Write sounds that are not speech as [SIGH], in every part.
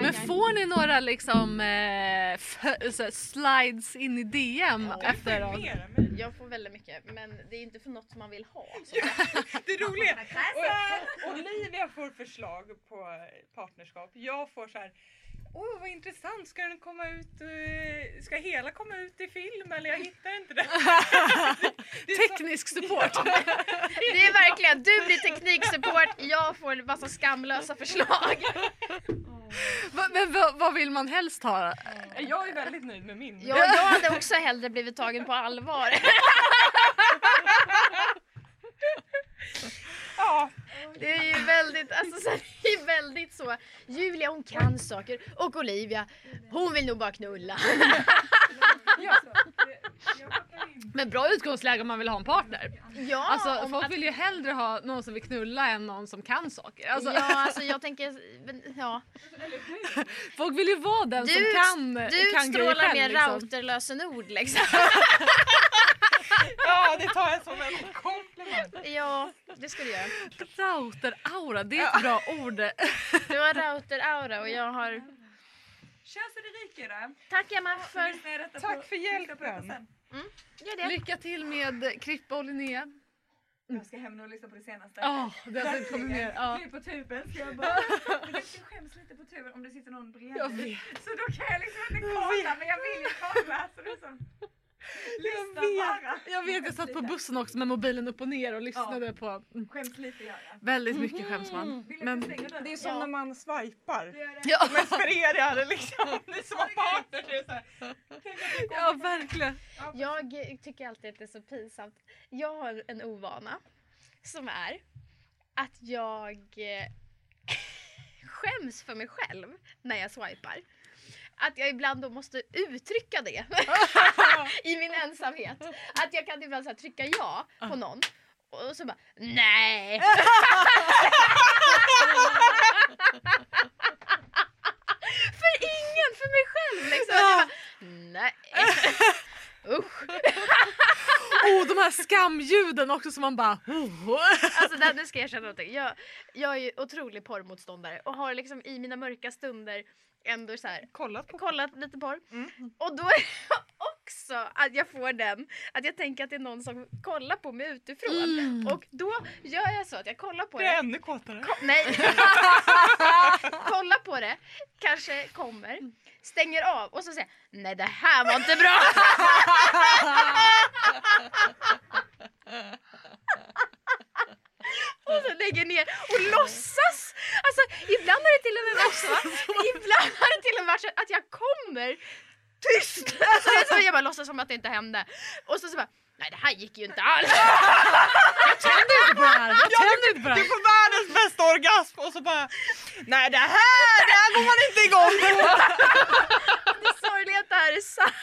Men får ni några liksom eh, slides in i DM efter oss? Mera mig. Jag får väldigt mycket men det är inte för något man vill ha. Så. [LAUGHS] Det roliga och, Olivia får förslag på partnerskap. Jag får så här. Åh vad intressant, ska den komma ut, eh, ska hela komma ut i film eller jag hittar inte [LAUGHS] så- Teknisk support. [LAUGHS] Det är verkligen, du blir tekniksupport, jag får en massa skamlösa förslag. [LAUGHS] Men vad, vad vill man helst ha? Jag är väldigt nöjd med min. Ja, jag hade också hellre blivit tagen på allvar. Ja, Det är ju väldigt, alltså så här, det är väldigt så. Julia hon kan saker och Olivia hon vill nog bara knulla. Men bra utgångsläge om man vill ha en partner. Ja, Alltså folk att- vill ju hellre ha någon som vill knulla än någon som kan saker. Alltså, Ja, alltså jag tänker, ja. [LAUGHS] Folk vill ju vara den Du, som kan, du kan själv. mer liksom. routerlösenord liksom. [LAUGHS] ja, det tar jag som en komplimang. Ja, det ska du göra. Router-aura, det är ett bra ord. Du har router-aura och jag har... Kör så det ryker då. Tack Emma för... Tack för hjälpen. Gör det. Lycka till med Krippa och Linnea. Jag ska hem nu och lyssna på det senaste. Ja, det har inte kommit mer. Ja. På tuben. Ska jag, bara... Men jag skäms lite på tuben om det sitter någon bredvid. Så då kan jag liksom inte kolla men jag vill ju kolla. Så det är som... Lyssna bara. Jag vet, jag satt på bussen också med mobilen upp och ner och lyssnade på mm, Skäms lite gör jag. väldigt mycket skäms man. Jag Men? Det är som Ja. när man swipar. Det gör det. ja, Men för er är det liksom, ni som har partner, det är så här. Tänk att det kommer ja, verkligen. Jag tycker alltid att det är så pinsamt. Jag har en ovana som är att jag eh, [LAUGHS] skäms för mig själv när jag swipar. Att jag ibland då måste uttrycka det [LAUGHS] i min ensamhet. Att jag kan ibland så trycka ja på någon och så bara nej. [LAUGHS] för ingen, för mig själv liksom. Bara, nej. Usch. [LAUGHS] Oh, de här skamljuden också som man bara... Alltså där, nu ska jag erkänna någonting. Jag, jag är ju otrolig porrmotståndare och har liksom i mina mörka stunder ändå så här, Kollat på kollat lite porr. Mm. Och då är [LAUGHS] också att jag får den, att jag tänker att det är någon som kollar på mig utifrån. Mm. Och då gör jag så att jag kollar på det det. är ännu kåtare. Ko- nej! [LAUGHS] Kolla på det, kanske kommer, stänger av och så säger jag nej det här var inte bra. [LAUGHS] och så lägger ner och låtsas. Alltså ibland har det till och med varit så, ibland har det till och med varit så att jag kommer tyst. Alltså, det är så jag bara låtsas som att det inte hände. Och så, så bara nej det här gick ju inte alls. Jag tänder inte på det här. Jag tänder inte på det Du här. får världens bästa orgasm och så bara Nej det här, det här går man inte igång på! Det sorgliga är att det här är sant.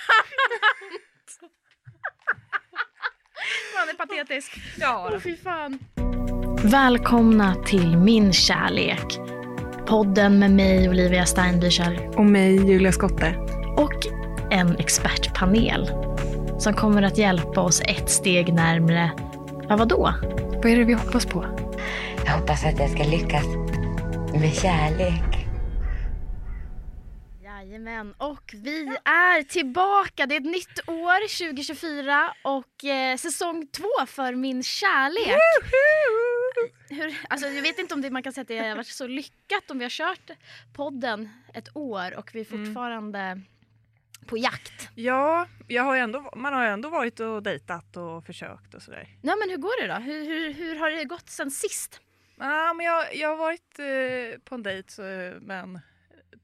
Man är patetisk. Ja, Åh fy fan. Välkomna till Min kärlek. Podden med mig Olivia Steinbücher och mig Julia Skotte. och en expertpanel som kommer att hjälpa oss ett steg närmre, ja vadå? Vad är det vi hoppas på? Jag hoppas att jag ska lyckas med kärlek. Jajamän, och vi är tillbaka. Det är ett nytt år, 2024 och eh, säsong två för Min kärlek. Hur, alltså, jag vet inte om det, man kan säga att det har varit så lyckat om vi har kört podden ett år och vi är fortfarande på jakt. Ja, jag har ändå, man har ju ändå varit och dejtat och försökt och sådär. Ja, men hur går det då? Hur, hur, hur har det gått sen sist? Ja, men jag, jag har varit eh, på en dejt så,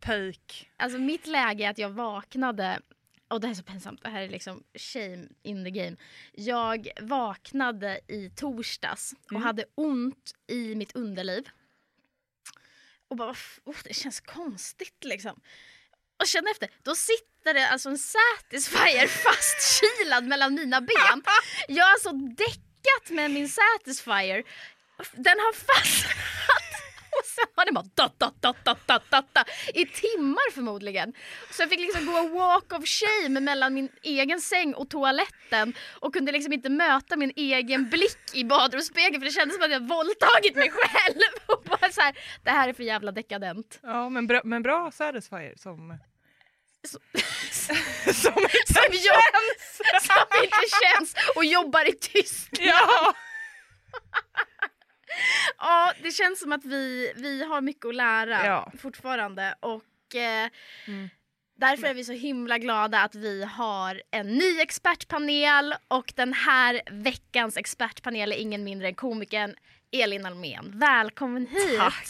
pöjk. Alltså mitt läge är att jag vaknade och det här är så pinsamt, det här är liksom shame in the game. Jag vaknade i torsdags och Mm. hade ont i mitt underliv. Och bara, oh, det känns konstigt liksom. Och känner efter, då sitter det alltså en Satisfyer fastkilad mellan mina ben. Jag har alltså däckat med min Satisfyer. Den har fastnat [LAUGHS] Sen har det bara dot, dot, dot, dot, dot, dot, dot, i timmar förmodligen. Så jag fick liksom gå walk of shame mellan min egen säng och toaletten och kunde liksom inte möta min egen blick i badrumsspegeln för det kändes som att jag våldtagit mig själv. [LAUGHS] Och bara så här, det här är för jävla dekadent. Ja, men bra, men bra Satisfyer som... Så- [LAUGHS] som inte Som, jobb, som inte känns och jobbar i [LAUGHS] tyst. Ja! Ja, det känns som att vi, vi har mycket att lära Ja. fortfarande och eh, Mm. därför är vi så himla glada att vi har en ny expertpanel och den här veckans expertpanel är ingen mindre än komikern Elin Almen. Välkommen hit! Tack,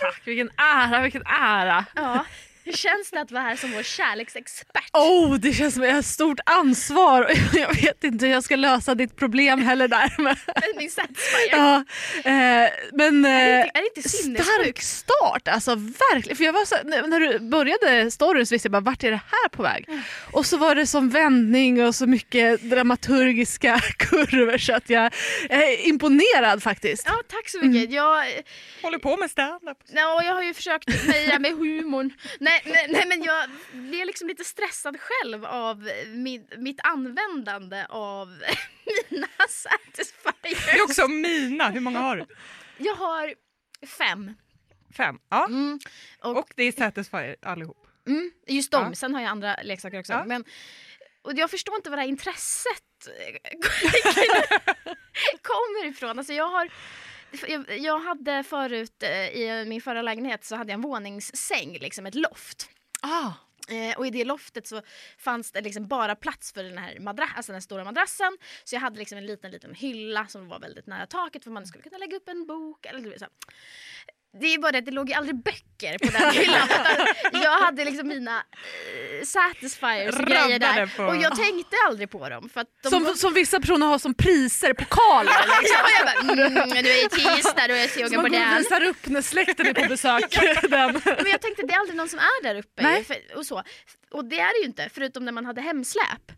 tack. Vilken ära, vilken ära. Ja, hur känns det att vara här som vår kärleksexpert? Oh, det känns som att jag har ett stort ansvar och [LAUGHS] jag vet inte hur jag ska lösa ditt problem heller där. Min satisfier. ja, eh, men Är det eh, inte, är det inte stark start, alltså verkligen. För jag var så, när du började storyn så visste jag bara vart är det här på väg? Och så var det som vändning och så mycket dramaturgiska [LAUGHS] kurvor så att jag är imponerad faktiskt. Ja, tack så mycket. Jag, Håller på med stand-up. Ja, jag har ju försökt meja med humorn. Nej, nej, nej, men jag blir liksom lite stressad själv av min, mitt användande av [LAUGHS] mina Det är också mina. Hur många har du? Jag har fem. Fem. Ja. Mm, och, Och det är Satisfyer allihop. mm, just dem. Ja. Sen har jag andra leksaker också. Ja. Men, och jag förstår inte var det här intresset [LAUGHS] kommer ifrån. Alltså jag har jag, jag hade förut eh, i min förra lägenhet så hade jag en våningssäng, liksom ett loft. Ah. Eh, och i det loftet så fanns det liksom bara plats för den här, madra- alltså den stora madrassen. Så jag hade liksom en liten, liten hylla som var väldigt nära taket för man skulle kunna lägga upp en bok. Eller så. Det är bara det att det låg ju aldrig böcker på den hyllan. [LAUGHS] jag hade liksom mina eh, satisfiers och grejer där. På- Och jag tänkte aldrig på dem. För de Som, var... som vissa personer har som priser, pokaler. Liksom. [LAUGHS] ja, jag bara, mm, du är tisdag, då är jag Som sugen man på går och den. visar upp när släkten är på besök. [LAUGHS] Den. Men jag tänkte det är aldrig någon som är där uppe för, och så. Och det är det ju inte förutom när man hade hemsläp.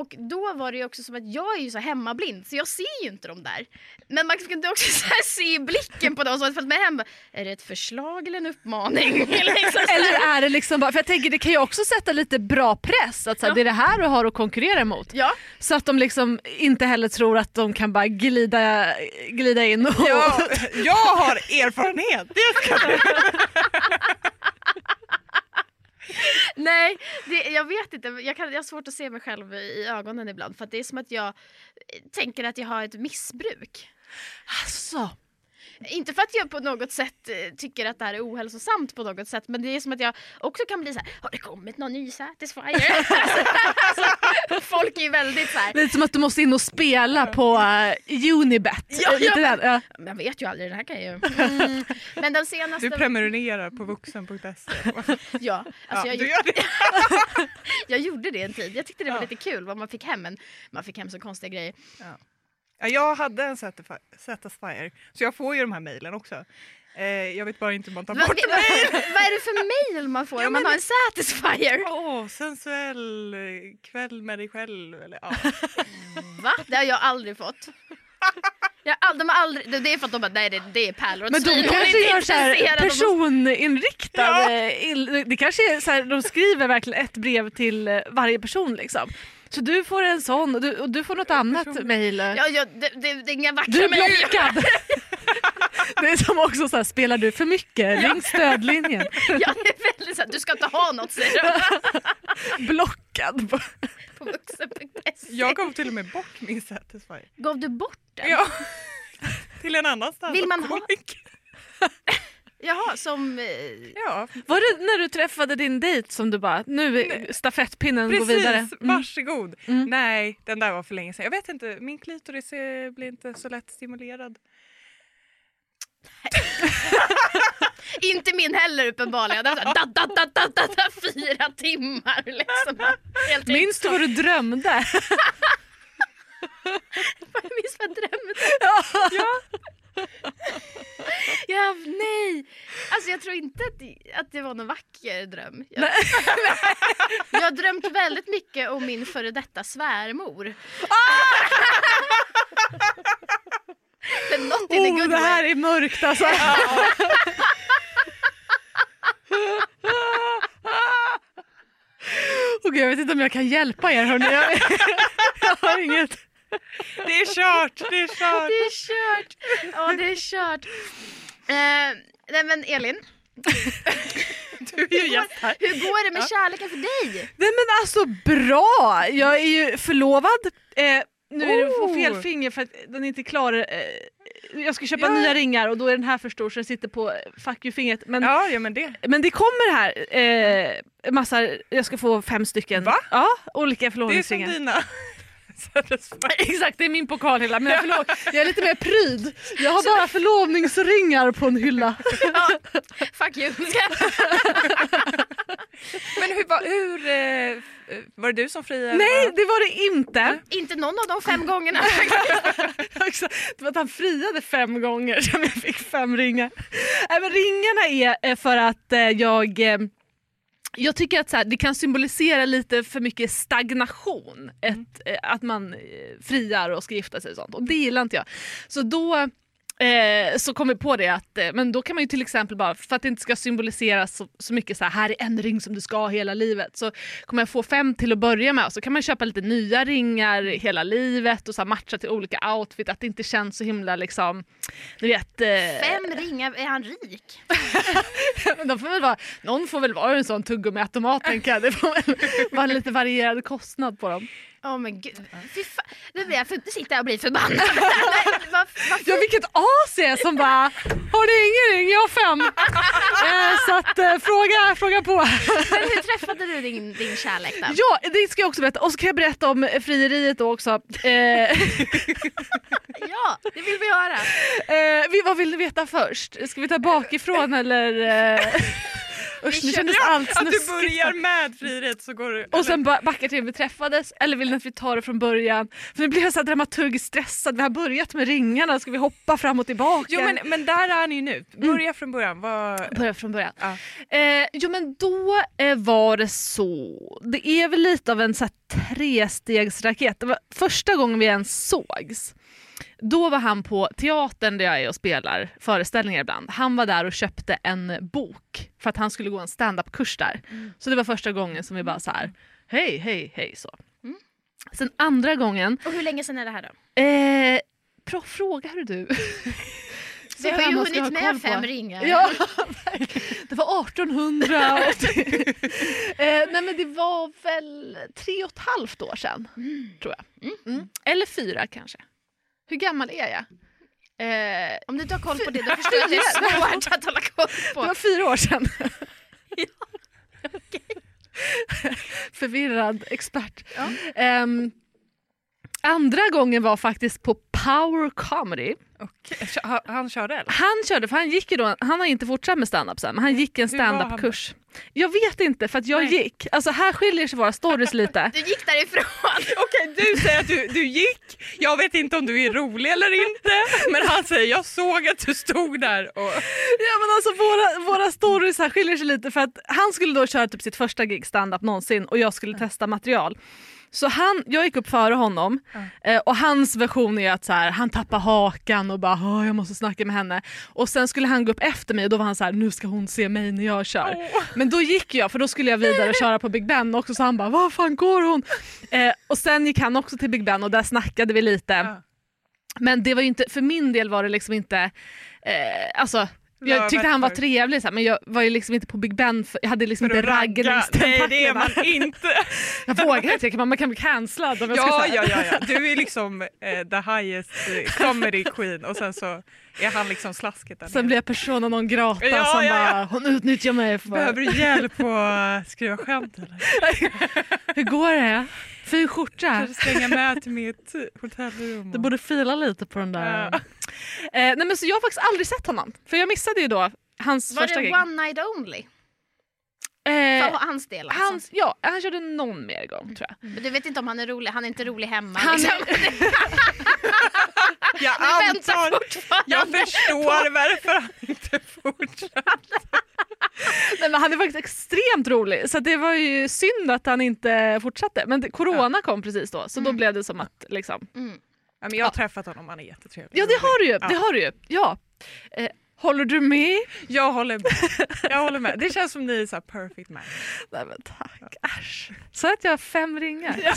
Och då var det ju också som att jag är ju så hemmablind så jag ser ju inte dem där. Men man kunde också [LAUGHS] så här se i blicken på dem som hade följt med hem. Är det ett förslag eller en uppmaning? [LAUGHS] liksom. Eller är det liksom bara, för jag tänker det kan ju också sätta lite bra press att så här, Ja. det är det här du har att konkurrera emot. Ja, Så att de liksom inte heller tror att de kan bara glida, glida in och... Ja, jag har erfarenhet. Det ska. [LAUGHS] [LAUGHS] nej, det, jag vet inte. Jag, kan, jag har svårt att se mig själv i ögonen ibland för att det är som att jag eh, tänker att jag har ett missbruk. Alltså. Inte för att jag på något sätt eh, tycker att det här är ohälsosamt på något sätt men det är som att jag också kan bli så här: har det kommit någon ny Satisfyer? [LAUGHS] alltså, folk är ju väldigt så här. Lite som att du måste in och spela på uh, Unibet. Ja, Lite ja. där, ja. man vet ju aldrig, det här kan jag ju. Mm. Men de senaste... Du prenumererar på vuxen.se. ja, alltså Ja, jag, du gör det. [LAUGHS] jag gjorde det en tid. Jag tyckte det var Ja. lite kul vad man fick hem men man fick hem så konstiga grejer. Ja, jag hade en Satisfyer, så jag får ju de här mejlen också. Eh, jag vet bara inte hur man tar Vad, bort vad, [LAUGHS] vad är det för mail man får Ja, om man har en Satisfyer? Åh, sensuell eh, kväll med dig själv. Eller, ja. [LAUGHS] Va? Det har jag aldrig fått. Jag har all, de har aldrig, det är för att de bara, nej det, det är pärlor och Men de kanske gör så här intresserad av att- personinriktad. Ja. Det kanske är så här, de skriver verkligen ett brev till eh, varje person liksom. Så du får en sån och du, och du får något annat mejl. Ja, ja, det, det, det är inga vackra Du är mejl. blockad! [LAUGHS] Det är som också så här, spelar du för mycket? Ring stödlinjen. [LAUGHS] Ja, det är väldigt så här, du ska inte ha något säger de [LAUGHS] Blockad. på vuxen.se. Jag gav till och med bort min Satisfyer. Gav du bort den? Ja. till en annan Vill man ha-. Jaha, som... eh, Ja, Var det när du träffade din dejt som du bara, nu är stafettpinnen går vidare? precis. Mm. Varsågod. Mm. Nej, den där var för länge sedan. Jag vet inte, min klitoris blir inte så lätt stimulerad. [LAUGHS] Inte min heller uppenbarligen. Det var så här, da, da, da, da, da, da, fyra timmar liksom. Helt Minns du vad du drömde? Jag [LAUGHS] minns vad jag drömde. Ja, [LAUGHS] nej. Alltså jag tror inte att det, att det var någon vacker dröm. Jag, [LAUGHS] jag har drömt väldigt mycket om min före detta svärmor. [LAUGHS] Men något in a Oh, good det här är mörkt alltså. Och gud, jag vet inte om jag kan hjälpa er hörni. Jag, jag har inget. Det är kört, det är kört. Det är kört! Ja, det är kört. Eh, nej men Elin, [LAUGHS] Du är ju gäst här. hur går det med kärleken för dig? Nej men alltså bra! Jag är ju förlovad. Eh, nu är det på Oh. fel finger för att den är inte klar. Eh, jag ska köpa Ja. nya ringar och då är den här för stor så den sitter på fuck you-fingret. Men, Ja, ja men det. men det kommer här eh, massa, jag ska få fem stycken Va? Ja, olika Det är som förlovningsringar. dina [LAUGHS] Exakt, det är min pokalhylla. Men förlov, [LAUGHS] jag är lite mer pryd. Jag har bara förlovningsringar på en hylla. [LAUGHS] Fuck you. Men hur, var, hur eh, var det du som friade? Nej, det var det inte. Inte någon av de fem gångerna. Det var att han friade fem gånger som jag fick fem ringar. Nej, men ringarna är eh, för att eh, jag jag tycker att så här, det kan symbolisera lite för mycket stagnation. Ett, eh, att man eh, friar och ska gifta sig och sånt. Och det gillar inte jag. Så då eh, så kom vi på det att eh, men då kan man ju till exempel bara, för att det inte ska symbolisera så, så mycket så här, här är en ring som du ska ha hela livet. Så kommer jag få fem till att börja med och så kan man köpa lite nya ringar hela livet och så här, matcha till olika outfit. Att det inte känns så himla liksom, du vet. Eh, Fem ringar, är han rik? men [LAUGHS] de får väl vara, någon får väl vara en sån tuggummiautomat tänker jag. Det får väl vara lite varierad kostnad på dem. Åh men gud, fy fan. Nu blir jag för, sitter jag och blir förbannad. [LAUGHS] Vad [LAUGHS] Ja vilket as jag är som bara har ni ingen ring? Jag har fem. [LAUGHS] eh, så att eh, fråga, fråga på. Men hur träffade du din, din kärlek då? Ja det ska jag också berätta och så kan jag berätta om eh, frieriet då också. Eh, Ja, det vill vi höra. eh, vad vill du veta först? Ska vi ta bakifrån eller? Usch nu kändes allt Att du börjar med frihet så går du... Och sen ba- backar till vi träffades eller vill ni att vi tar det från början? För nu blir jag så dramaturgiskt stressad. Vi har börjat med ringarna, ska vi hoppa fram och tillbaka? Jo men, men där är ni ju nu. Börja från början. Vad... Börja från början. Ja. Eh, jo men då eh, var det så, det är väl lite av en så här trestegsraket. Det var första gången vi ens sågs. Då var han på teatern där jag är och spelar föreställningar ibland. Han var där och köpte en bok för att han skulle gå en stand-up-kurs där. Så det var första gången som vi bara så här, hej, hej, hej så. Mm. Sen andra gången, Och hur länge sedan är det här då? eh, bra fråga hör du. [LAUGHS] Vi har ju hunnit med på. fem ringar. Ja, det var 1800. och [LAUGHS] det- [LAUGHS] eh, nej men det var väl tre och ett halvt år sedan, tror jag. Mm. Eller fyra kanske. Hur gammal är jag? Eh, Om du inte har koll på det då förstår jag att det är [LAUGHS] svårt att hålla koll det på. var fyra år sedan. [LAUGHS] Förvirrad expert. Ja. Ehm, andra gången var faktiskt på Power Comedy. Kö- han- körde eller? Han körde, för han gick ju då, han har inte fortsatt med stand-up sen, men han gick en stand-up-kurs. Jag vet inte för att jag Nej. gick, alltså här skiljer sig våra stories [LAUGHS] lite. Du gick därifrån. [LAUGHS] Okej, du säger att du, du gick. Jag vet inte om du är rolig eller inte. Men han säger jag såg att du stod där och... Ja men alltså våra, våra stories här skiljer sig lite för att han skulle då köra typ sitt första gig stand-up någonsin och jag skulle testa material. Så han, jag gick upp före honom eh, och hans version är att så här, han tappar hakan och bara "Åh, jag måste snacka med henne. Och sen skulle han gå upp efter mig och då var han så här, nu ska hon se mig när jag kör. Men då gick jag för då skulle jag vidare [LAUGHS] köra på Big Ben också så han bara vad fan går hon? Eh, och sen gick han också till Big Ben och där snackade vi lite. Ja. Men det var ju inte, för min del var det liksom inte, eh, alltså jag tyckte han var trevlig men jag var ju liksom inte på Big Ben, för, jag hade liksom För inte ragga. Nej det är man inte. [LAUGHS] Jag vågar inte, man kan bli cancellad om jag ska Ja, säga. ja, ja, ja. Du är [LAUGHS] liksom eh, the highest eh, comedy queen och sen så är han liksom slasket där Sen blir jag persona non grata Ja, som ja, bara hon utnyttjar mig. För... Behöver du hjälp att skriva skämt eller? [LAUGHS] Hur går det? Fin skjorta. Kanske slänga med till mitt hotellrum? Du och- borde fila lite på den där. Ja. Eh, nej men så jag har faktiskt aldrig sett honom. För jag missade ju då hans Var första det gig. one night only? Eh, För hans del alltså. hans, ja, han körde någon mer gång tror jag. Men du vet inte om han är rolig, han är inte rolig hemma. Han liksom. [LAUGHS] Jag antar, jag förstår varför han inte fortsätter. [LAUGHS] Nej, men han är faktiskt extremt rolig så det var ju synd att han inte fortsatte. Men det, corona kom precis då så då Mm. blev det som att liksom, Mm. Ja, men jag har träffat honom, han är jättetrevlig. Ja det har du ju, Ja. det har du ju. Ja. Eh, Håller du med? Jag håller med. [LAUGHS] Jag håller med. Det känns som ni är så perfect match. Nej men tack, äsch. Så att jag har fem ringar. Jag [LAUGHS]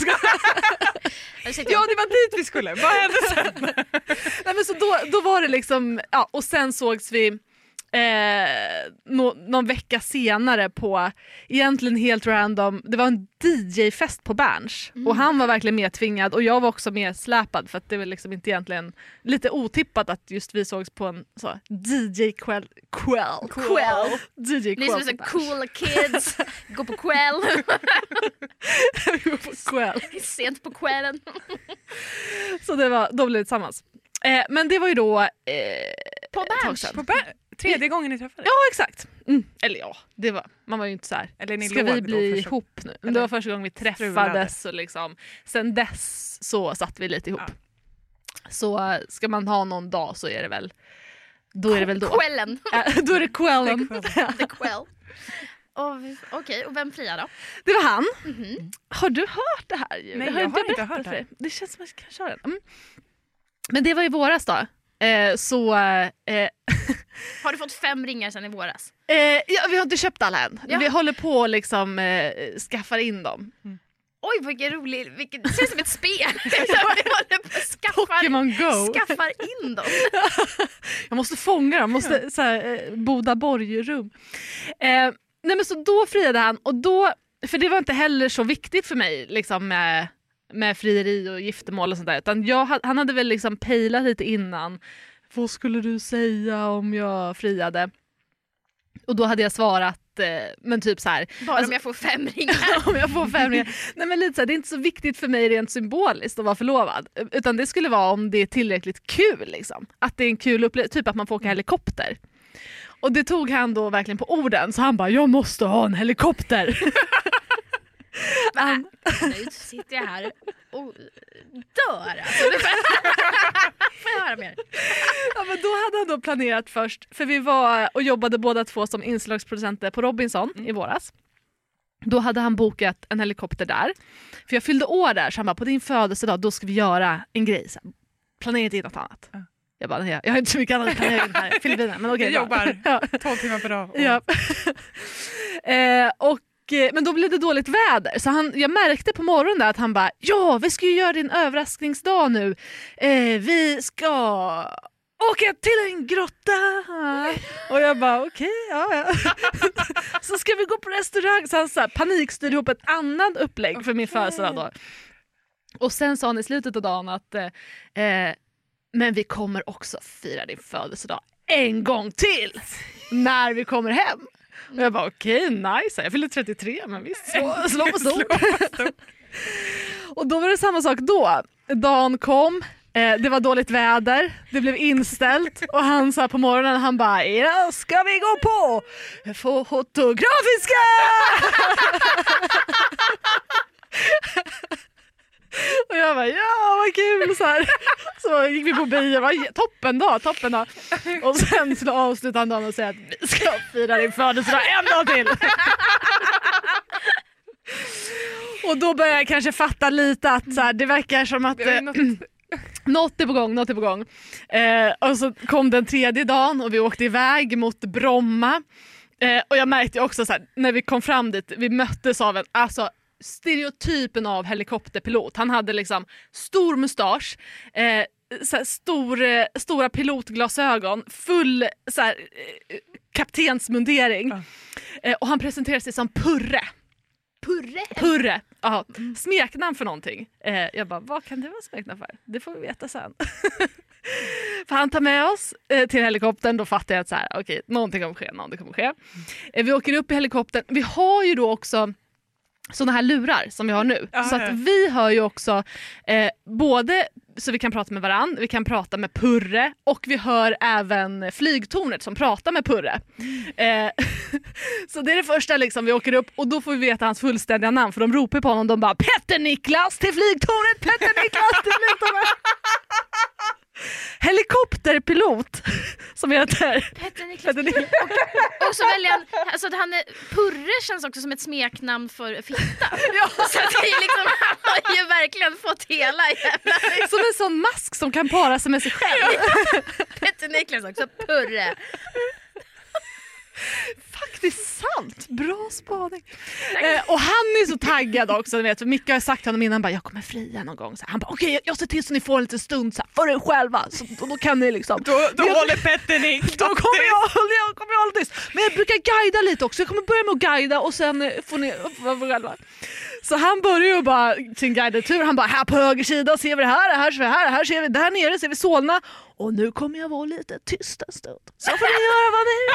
Ja, det var dit vi skulle. Vad hände sen? [LAUGHS] Nej, men så då, då var det liksom, ja, och sen sågs vi eh, nå, någon vecka senare på, egentligen helt random, det var en DJ-fest på Berns och han var verkligen medtvingad och jag var också mer släpad för att det var liksom inte egentligen lite otippat att just vi sågs på en så DJ-kväll. Kväll. Kväll. DJ-kväll Ni som är så coola kids, [LAUGHS] går på kväll, var på kväll. sent på kvällen. Så det var, då blev vi tillsammans. Eh, men det var ju då... Eh, På Berns? På Tredje gången ni träffades? Ja exakt. Mm. Eller ja, det var, man var ju inte så här. Eller ni Ska låg vi då bli första- ihop nu? Men eller det var första gången vi träffades och liksom, sen dess så satt vi lite ihop. Ja. Så äh, ska man ha någon dag så är det väl då är det väl då. Kvällen. [LAUGHS] Då är det kvällen. The quell. Okej, och vem friar då? Det var han. Mhm. Har du hört det här? Nej, har jag har inte hört det? Det känns som att jag kan köra den. Mm. Men det var i våras då. Eh, så eh, [LAUGHS] Har du fått fem ringar sedan i våras? eh, ja, vi har inte köpt alla än. Ja. Vi håller på och liksom eh, skaffar in dem. Oj vilken rolig, vilken, det ser ut som ett spel. [LAUGHS] Vi håller på och skaffar, Pokémon Go. skaffar in dem. [LAUGHS] Jag måste fånga dem, måste så här, eh, Boda Borg-rum. Eh, nej men så då friade han och då, för det var inte heller så viktigt för mig liksom med, med frieri och giftermål och sånt där utan jag, ha- han hade väl liksom pejlat lite innan. Vad skulle du säga om jag friade? Och då hade jag svarat eh, men typ så här Bara Alltså- om jag får fem [LAUGHS] ringar. om jag får fem ringar. Nej men lite så här, det är inte så viktigt för mig rent symboliskt att vara förlovad. Utan det skulle vara om det är tillräckligt kul. Liksom. Att det är en kul upplevelse, typ att man får åka helikopter. Och det tog han då verkligen på orden så han bara “jag måste ha en helikopter”. [LAUGHS] han, Nu sitter jag här och dör alltså. [LAUGHS] Får jag höra mer? ja, men då hade han då planerat först, för vi var och jobbade båda två som inslagsproducenter på Robinson i våras. Då hade han bokat en helikopter där. För jag fyllde år där så han bara på din födelsedag då ska vi göra en grej. Så planera inte in något annat. Ja. Jag bara, nej, jag har inte så mycket annat att planera in här i Filippinerna. Men okej. Jag bra. jobbar [LAUGHS] ja. 12 timmar per dag. och- Ja. [LAUGHS] eh, och, men då blev det dåligt väder så han, jag märkte på morgonen där att han bara ja vi ska ju göra din överraskningsdag nu. Eh, vi ska åka till en grotta. Och jag bara okej ja, ja. [LAUGHS] så ska vi gå på restaurang. Så han så här, panikstyrde ihop ett annat upplägg för min födelsedag då. Och sen sa han i slutet av dagen att eh, eh, men vi kommer också fira din födelsedag en gång till när vi kommer hem. Och jag bara okej, nice. Jag fyllde 33 men visst, slå, [LAUGHS] slå på stort. [LAUGHS] och då var det samma sak då. Dagen kom, eh, det var dåligt väder, det blev inställt och han sa på morgonen, han bara idag ska vi gå på fotografiska! [LAUGHS] [LAUGHS] Och jag bara ja vad kul så här. Så gick vi på bio, var toppen dag, toppen dag. Och sen så avslutade han dagen och säga att vi ska fira din födelsedag en dag till. [LAUGHS] Och då började jag kanske fatta lite att så här, det verkar som att eh, [CLEARS THROAT] något- är på gång, något är på gång. Eh, och så kom den tredje dagen och vi åkte iväg mot Bromma. Eh, och jag märkte också så här, när vi kom fram dit, vi möttes av en, alltså stereotypen av helikopterpilot. Han hade liksom stor mustasch, eh, så här, stor, eh, stora pilotglasögon, full så här, eh, kaptensmundering. Ja. Eh, och han presenterade sig som Purre. Purre? Purre! Ja, smeknamn för någonting. Eh, jag bara, vad kan det vara smeknamn för? Det får vi veta sen. [LAUGHS] för han tar med oss eh, till helikoptern, då fattar jag att så här, okej, någonting kommer ske, någonting kommer ske. Eh, vi åker upp i helikoptern, vi har ju då också såna här lurar som vi har nu. Ja, så att vi hör ju också eh, både så vi kan prata med varann, vi kan prata med Purre och vi hör även flygtornet som pratar med Purre. Eh, [LAUGHS] så det är det första liksom, vi åker upp och då får vi veta hans fullständiga namn för de ropar på honom, de bara Petter Niklas till flygtornet, Petter Niklas till flygtornet. [LAUGHS] [LAUGHS] helikopterpilot som heter Petter Niklas. Petter Niklas. [LAUGHS] Och så väljer han, alltså han är, Purre känns också som ett smeknamn för fitta. [LAUGHS] Så att det är liksom, han har ju verkligen fått hela jävla Som en sån mask som kan para sig med sig själv. [LAUGHS] Petter Niklas också, Purre. Faktiskt sant, bra spaning. Eh, och han är så taggad också, ni vet, för Micke har sagt till honom innan bara, jag kommer fria någon gång. Så han bara okej jag ser till så ni får en liten stund så här, för er själva. Så, då, då kan ni liksom. Då, då Jag- håller Petter Nick [LAUGHS] Då kommer jag, jag kommer hålla tyst. Men jag brukar guida lite också. Jag kommer börja med att guida och sen får ni vara själva. Så han börjar ju bara sin guidade tur. Han bara här på höger sida ser vi det här, här ser vi det här, här ser vi där nere ser vi Solna. Och nu kommer jag vara lite tyst en stund. Så får ni göra vad ni vill.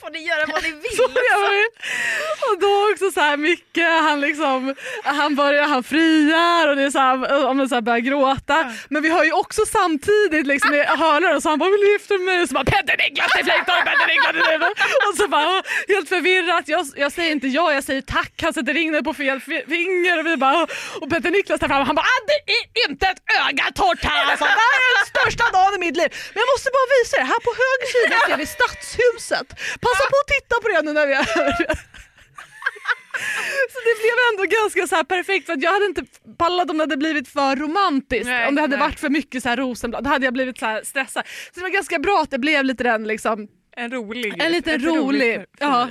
Får ni göra vad ni vill. Så gör vi. Och då också så här mycket, han liksom, han börjar, han friar och det är så här, om så här börjar gråta. Men vi har ju också samtidigt liksom i hörlurar så han bara vill du gifta mig? Och så bara Petter Niklas är flygplan, Petter Niklas. Och så bara helt förvirrat, jag, jag säger inte ja, jag säger tack, han sätter ringen på fel fi- finger och vi bara och Petter Niklas där framme han bara ah, det är inte ett öga torrt här alltså. Det här är den största dagen i mitt liv. Men jag måste bara visa er, här på höger sida ser vi stadshuset. Passa på att titta på det nu när vi är Så det blev ändå ganska så här perfekt för jag hade inte pallat om det hade blivit för romantiskt. Nej, om det hade nej. varit för mycket så här rosenblad, då hade jag blivit så här stressad. Så det var ganska bra att det blev lite den liksom En rolig. en liten rolig. roligt Ja.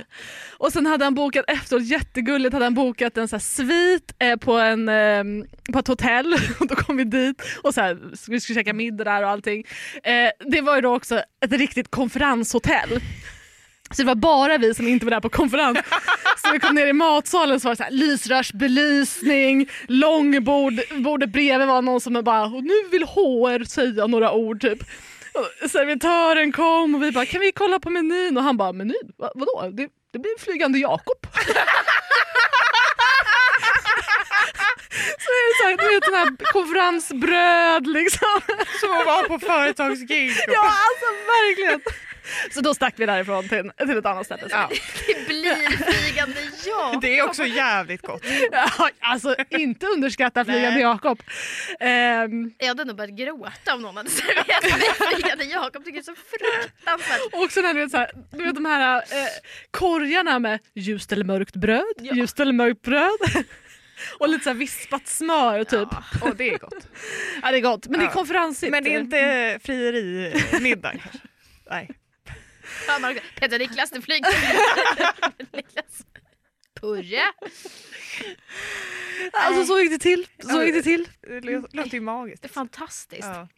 Och sen hade han bokat efteråt, jättegulligt, hade han bokat en så här svit eh, på, en, eh, på ett hotell. [LAUGHS] Och då kom vi dit och så här, vi skulle käka middag där och allting. Eh, det var ju då också ett riktigt konferenshotell. Så det var bara vi som inte var där på konferens. Så vi kom ner i matsalen så var det så här, lysrörsbelysning, långbord, bordet bredvid var någon som bara nu vill HR säga några ord typ. Och servitören kom och vi bara kan vi kolla på menyn och han bara menyn? Va, vadå? Det, det blir flygande Jakob. så är det så här, du vet sån här konferensbröd liksom. Som att vara på företagsgig. Ja alltså verkligen. Så då stack vi därifrån till, till ett annat ställe. Ja. Det blir flygande ja. [LAUGHS] Det är också jävligt gott. Ja, alltså inte underskatta flygande Nej. Jakob. Ehm, Jag hade nog börjat gråta om någon hade serverat mig flygande Jakob. Tycker det är så fruktansvärt. och sen du vet, så här, du vet de här eh, korgarna med ljust eller mörkt bröd, Ja. ljust eller mörkt bröd. och lite så här vispat smör typ. Ja. Och det är gott. det är gott men det är Ja. konferensigt. Men det är inte frierimiddag kanske. [LAUGHS] Marcus. Peter Niklas, det flygande [LAUGHS] Niklas. Purre. Alltså så gick det till. Så gick det till. Det lå- låter ju magiskt. Det är fantastiskt. Ja.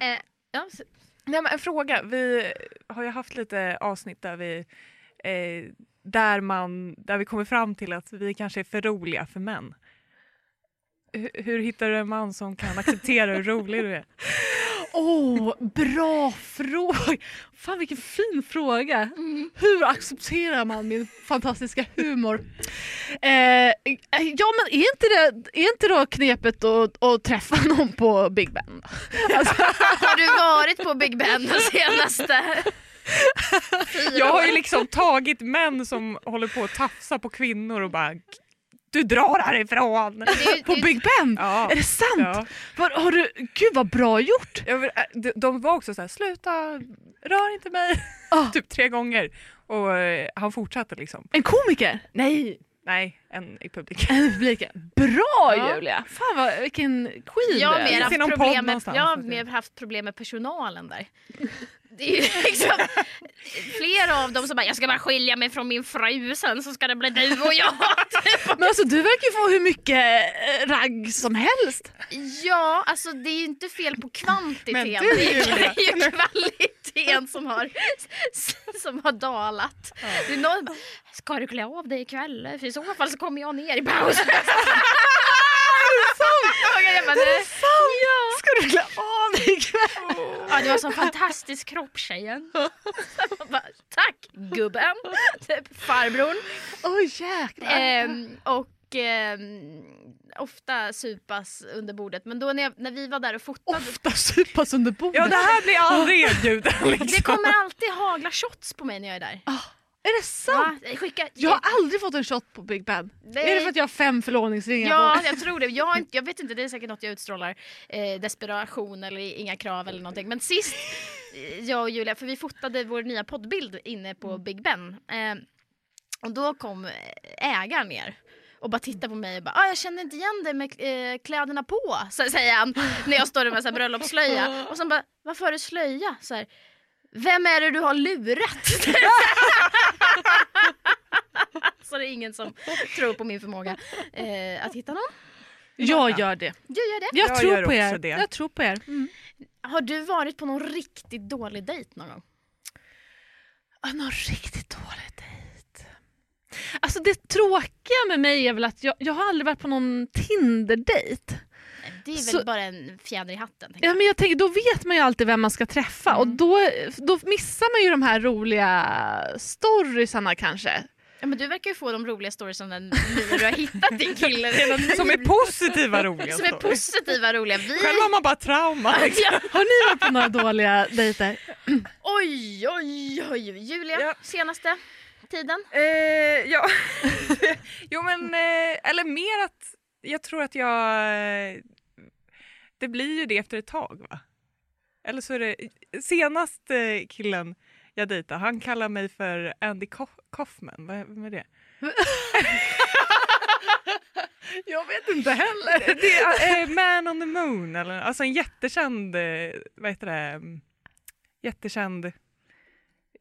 Eh, ja, så- Nej, men en fråga. Vi har ju haft lite avsnitt där vi, eh, där man, där vi kommer fram till att vi kanske är för roliga för män. Hur, hur hittar du en man som kan acceptera hur rolig du är? [LAUGHS] Åh, bra fråga! Fan vilken fin fråga. Hur accepterar man min fantastiska humor? Eh, ja men är inte det, är inte då knepet att, att träffa någon på Big Ben? Alltså, [LAUGHS] har du varit på Big Ben de senaste Jag har ju liksom tagit män som håller på att tafsa på kvinnor och bara du drar härifrån. På Big Ben? Ja. Är det sant? Ja. Var, har du, gud vad bra gjort! Jag äh, de, de var också så här, sluta, rör inte mig. Ah. [LAUGHS] typ tre gånger. Och eh, han fortsatte liksom. En komiker? Nej, nej, en i publiken. [LAUGHS] En i publiken. Bra Ja. Julia! Fan vad, vilken queen Jag har du är. mer haft, det någon problem med, jag har mer haft problem med personalen där. Det är [LAUGHS] liksom flera av dem som bara jag ska bara skilja mig från min fru sen så ska det bli du och jag. [LAUGHS] Typ. Men alltså du verkar ju få hur mycket eh, ragg som helst. Ja, alltså det är ju inte fel på kvantiteten. Men du, det är ju kvaliteten som har, som har dalat. Det är någon, ska du klä av dig ikväll? För i så fall så kommer jag ner i pausen. [LAUGHS] Okej, jag bara, nej. Ja. Ska du klä av dig ikväll? Ja, det var så fantastisk kropp tjejen. Bara, [LAUGHS] Tack gubben, typ [LAUGHS] farbrorn. Oj jäklar. Ehm, och ehm, ofta supas under bordet. Men då när, jag, när vi var där och fotade. Ofta supas under bordet. Ja det här blir aldrig erbjuden. Liksom. Det kommer alltid hagla shots på mig när jag är där. Är det sant? Ja, skicka, Jag har aldrig fått en shot på Big Ben. det- Är det för att jag har fem förlovningsringar Ja, på? jag tror det. Jag, jag vet inte, det är säkert något jag utstrålar. Eh, desperation eller inga krav eller någonting. Men sist, eh, jag och Julia, för vi fotade vår nya poddbild inne på Big Ben. Eh, och då kom eh, ägaren ner och bara tittade på mig och bara ah, “jag känner inte igen dig med eh, kläderna på” så säger han när jag står där med så här bröllopsslöja. Och sen bara “varför har du slöja?” så här, “Vem är det du har lurat?” [LAUGHS] Så det är ingen som tror på min förmåga eh, att hitta någon. Jag gör det. Du gör det. Jag, Jag tror gör på er. också det. Jag tror på er. Mm. Har du varit på någon riktigt dålig dejt någon gång? Ah, någon riktigt dålig dejt. Alltså det tråkiga med mig är väl att jag, jag har aldrig varit på någon Tinder-dejt. Det är väl Så- bara en fjäder i hatten. Ja, men jag tänker, då vet man ju alltid vem man ska träffa och då, då missar man ju de här roliga storiesarna kanske. Ja, men du verkar ju få de roliga storiesen när när du har hittat din kille [LAUGHS] nu. Som är positiva roliga Som är positiva roliga. Vi... Själv har man bara trauma. Ja. Har ni varit på några dåliga dejter? Oj, oj, oj. Julia, Ja. senaste tiden? Eh, ja. [LAUGHS] jo men, eh, eller mer att jag tror att jag... eh, Det blir ju det efter ett tag va? Eller så är det... Senast eh, killen jag dejtade, han kallar mig för Andy Kaufman. Vad vem är det? [LAUGHS] Jag vet inte heller. [LAUGHS] Det är eh, Man on the Moon, eller, alltså en jättekänd, vad heter det, mm, jättekänd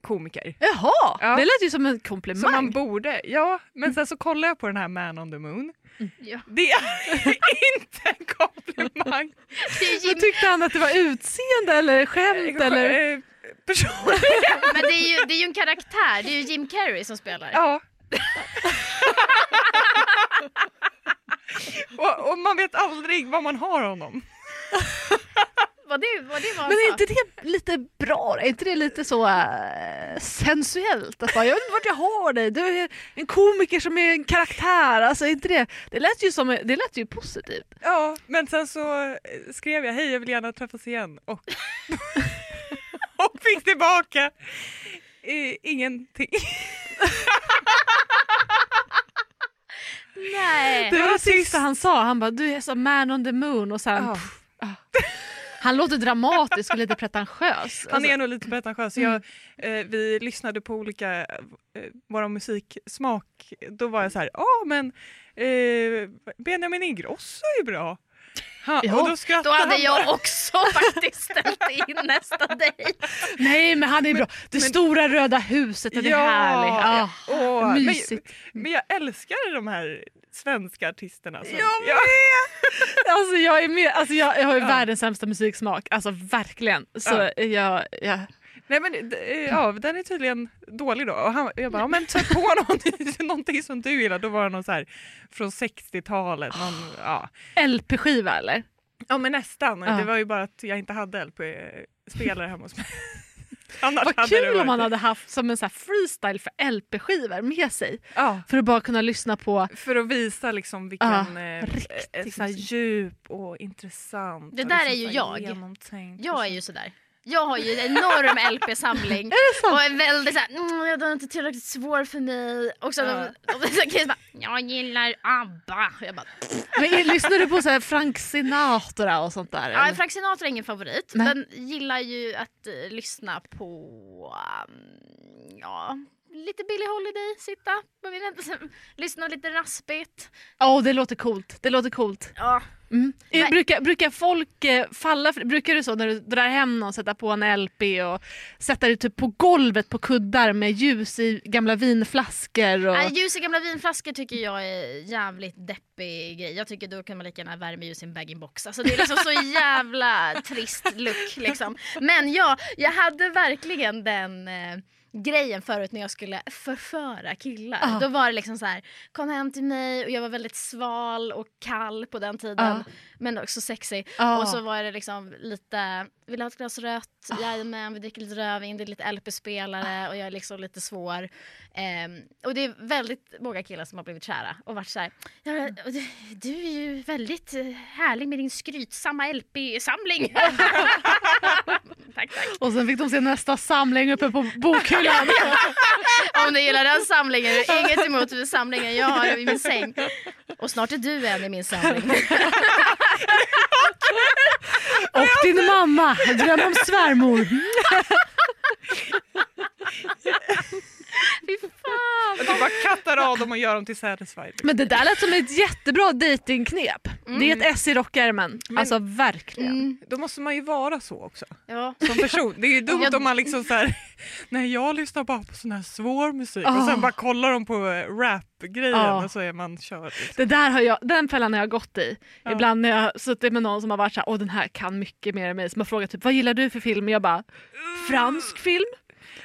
komiker. Jaha, Ja. det lät ju som en Som komplimang. man borde, ja. Men sen så kollar jag på den här Man on the Moon. Ja. Det är [LAUGHS] inte en komplimang. Jim, tyckte han att det var utseende eller skämt eller? Eh, Person. [LAUGHS] men det är, ju, det är ju en karaktär, det är ju Jim Carrey som spelar. Ja. [LAUGHS] och, och man vet aldrig vad man har honom. Vad det, vad det var Men är sa. inte det lite bra? Är inte det lite så äh, sensuellt? Att bara, jag vet inte vart jag har dig, du är en komiker som är en karaktär. Alltså, är inte det, det, lät ju som, det lät ju positivt. Ja, men sen så eh, skrev jag hej jag vill gärna träffas igen och, [LAUGHS] och fick tillbaka eh, ingenting. Nej. Det var det sista han sa, han bara du är som man on the moon och sen Ja. pff, ah. Han låter dramatisk och lite pretentiös. Han Alltså, är nog lite pretentiös. Jag, eh, vi lyssnade på olika, eh, vår musiksmak. Då var jag så här, ja men eh, Benjamin Ingrosso är bra. Ja, och då Då hade han jag också [LAUGHS] faktiskt ställt in nästa dejt. nej men han är bra. Det stora röda huset, den är härlig. Ah, Åh, men, mysigt. men jag älskar de här svenska artisterna. som- Jag Ja. Alltså jag är med, alltså jag, jag har ju Ja. världens sämsta musiksmak, alltså verkligen. Så jag, jag, Nej men d- ja, den är tydligen dålig då. Och han, jag bara, ja, men sätt på [LAUGHS] någonting, någonting som du gillar. Då var det någon så här från 60-talet. Någon, ja. LP-skiva eller? ja men nästan. Ja. Det var ju bara att jag inte hade LP-spelare hemma hos mig. [LAUGHS] Annars Vad kul om man hade haft som en så här freestyle för LP-skivor med sig. Ja, För att bara kunna lyssna på för att visa liksom vilken Ja, eh, riktigt eh, så djup och intressant. Det och där liksom är ju jag. och Jag är så. ju sådär. Jag har ju en enorm [LAUGHS] LP-samling och är väldigt såhär, mm, den är inte tillräckligt svår för mig. Och så, Ja. och så jag bara, jag gillar ABBA. Och jag bara, Men lyssnar du på så här Frank Sinatra och sånt där? ja, eller? Frank Sinatra är ingen favorit, Nej. men gillar ju att eh, lyssna på, um, ja, lite Billie Holiday, sitta lyssna lite raspigt. Åh, det låter coolt. Det låter coolt. Ja, Mm. Eh. Brukar, brukar folk eh, falla för Brukar du så när du drar hem någon sätta på en LP och sätta det typ på golvet på kuddar med ljus i gamla vinflaskor? Och... Nej, ljus i gamla vinflaskor tycker jag är jävligt deppig grej. Jag tycker då kan man lika gärna värma ljus i en bag-in-box. Alltså det är liksom så [LAUGHS] jävla trist look liksom. Men ja, jag hade verkligen den eh, grejen förut när jag skulle förföra killar. Ja. Då var det liksom så här, kom hem till mig och jag var väldigt sval och kall på den tiden. Men också sexy. Ja. Och så var det liksom lite, vill du ha ett glas rött? Jajamän, vi dricker lite rödvin, det är lite LP-spelare och jag är liksom lite svår. Ehm, och det är väldigt många killar som har blivit kära och varit såhär, ja, och du, du är ju väldigt eh, härlig med din skrytsamma LP-samling. [LAUGHS] [LAUGHS] [LAUGHS] Tack, tack. Och sen fick de se nästa samling uppe på bokhyllan. [LAUGHS] Om du gillar den samlingen, inget emot samlingen jag har i min säng. Och snart är du en i min samling. [LAUGHS] Och din mamma, dröm om svärmor. [LAUGHS] Fy fan. Att du bara kattar av dem och gör dem till Satisfied. Men det där lät som ett jättebra datingknep. Det är ett S i rockärmen. Alltså verkligen. Mm, Då måste man ju vara så också ja. som person. Det är ju dumt Jag- om man liksom så här, [LAUGHS] nej jag lyssnar bara på sån här svår musik och Ah. sen bara kollar de på eh, rap-grejen Ah. och så är man körd. Liksom. Det där har jag, den fällan har jag gått i. Ibland när jag har suttit med någon som har varit såhär, åh den här kan mycket mer än mig. Som har frågat typ, vad gillar du för film? Och jag bara, fransk film?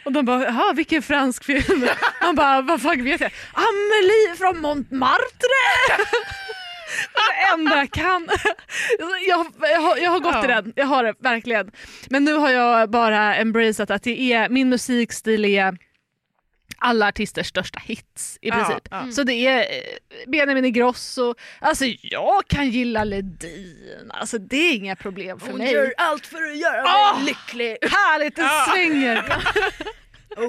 Och de bara, jaha vilken fransk film? Man bara, vad fan vet jag? Amelie från Montmartre! Det enda jag kan. Jag, jag, har, jag har gått i Ja. den, jag har det verkligen. Men nu har jag bara embraceat att det är, min musikstil är alla artisters största hits i Ja, princip. ja. Så det är eh, Benjamin Ingrosso, alltså jag kan gilla Ledin, alltså det är inga problem för mig. allt för att göra Ah! lycklig. Härligt, det Ja. svänger! [LAUGHS]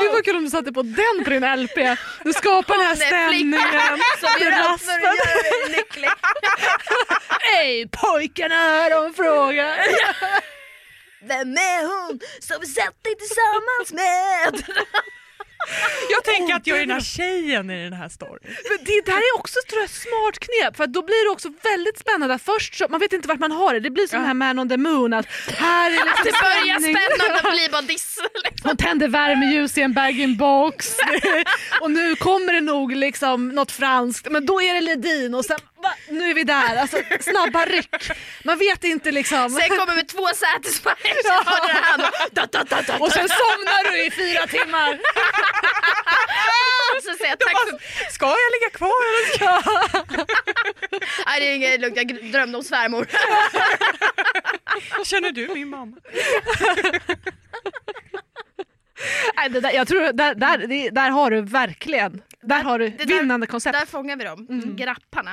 Gud vad kul om du satte på den på din LP. Du skapar den här stämningen. [LAUGHS] Som gör allt för att göra dig lycklig. [LAUGHS] Hej pojkarna, de frågar. Vem är hon som vi sett dig tillsammans med? [LAUGHS] Jag tänker att jag är den här [LAUGHS] tjejen i den här storyn. Men det där är också tror jag, ett smart knep för att då blir det också väldigt spännande. Först så, man vet inte vart man har det, det blir som Ja. den här Man on the Moon att här är [LAUGHS] liksom Det börjar spännande och blir bara diss. Liksom. Hon tänder värmeljus i en bag-in-box och nu kommer det nog liksom något franskt men då är det Ledin och sen va, nu är vi där. Alltså, snabba ryck. Man vet inte liksom. Sen kommer vi två da, da, Och sen somnar du i fyra timmar. Så säger jag tack för... Ska jag ligga kvar eller ska jag? Nej det är inget lugnt, jag drömde om svärmor. Känner du min mamma? Nej, det där, jag tror där, där, det, där har du verkligen där har du det där- vinnande koncept. Där fångar vi dem, grapparna.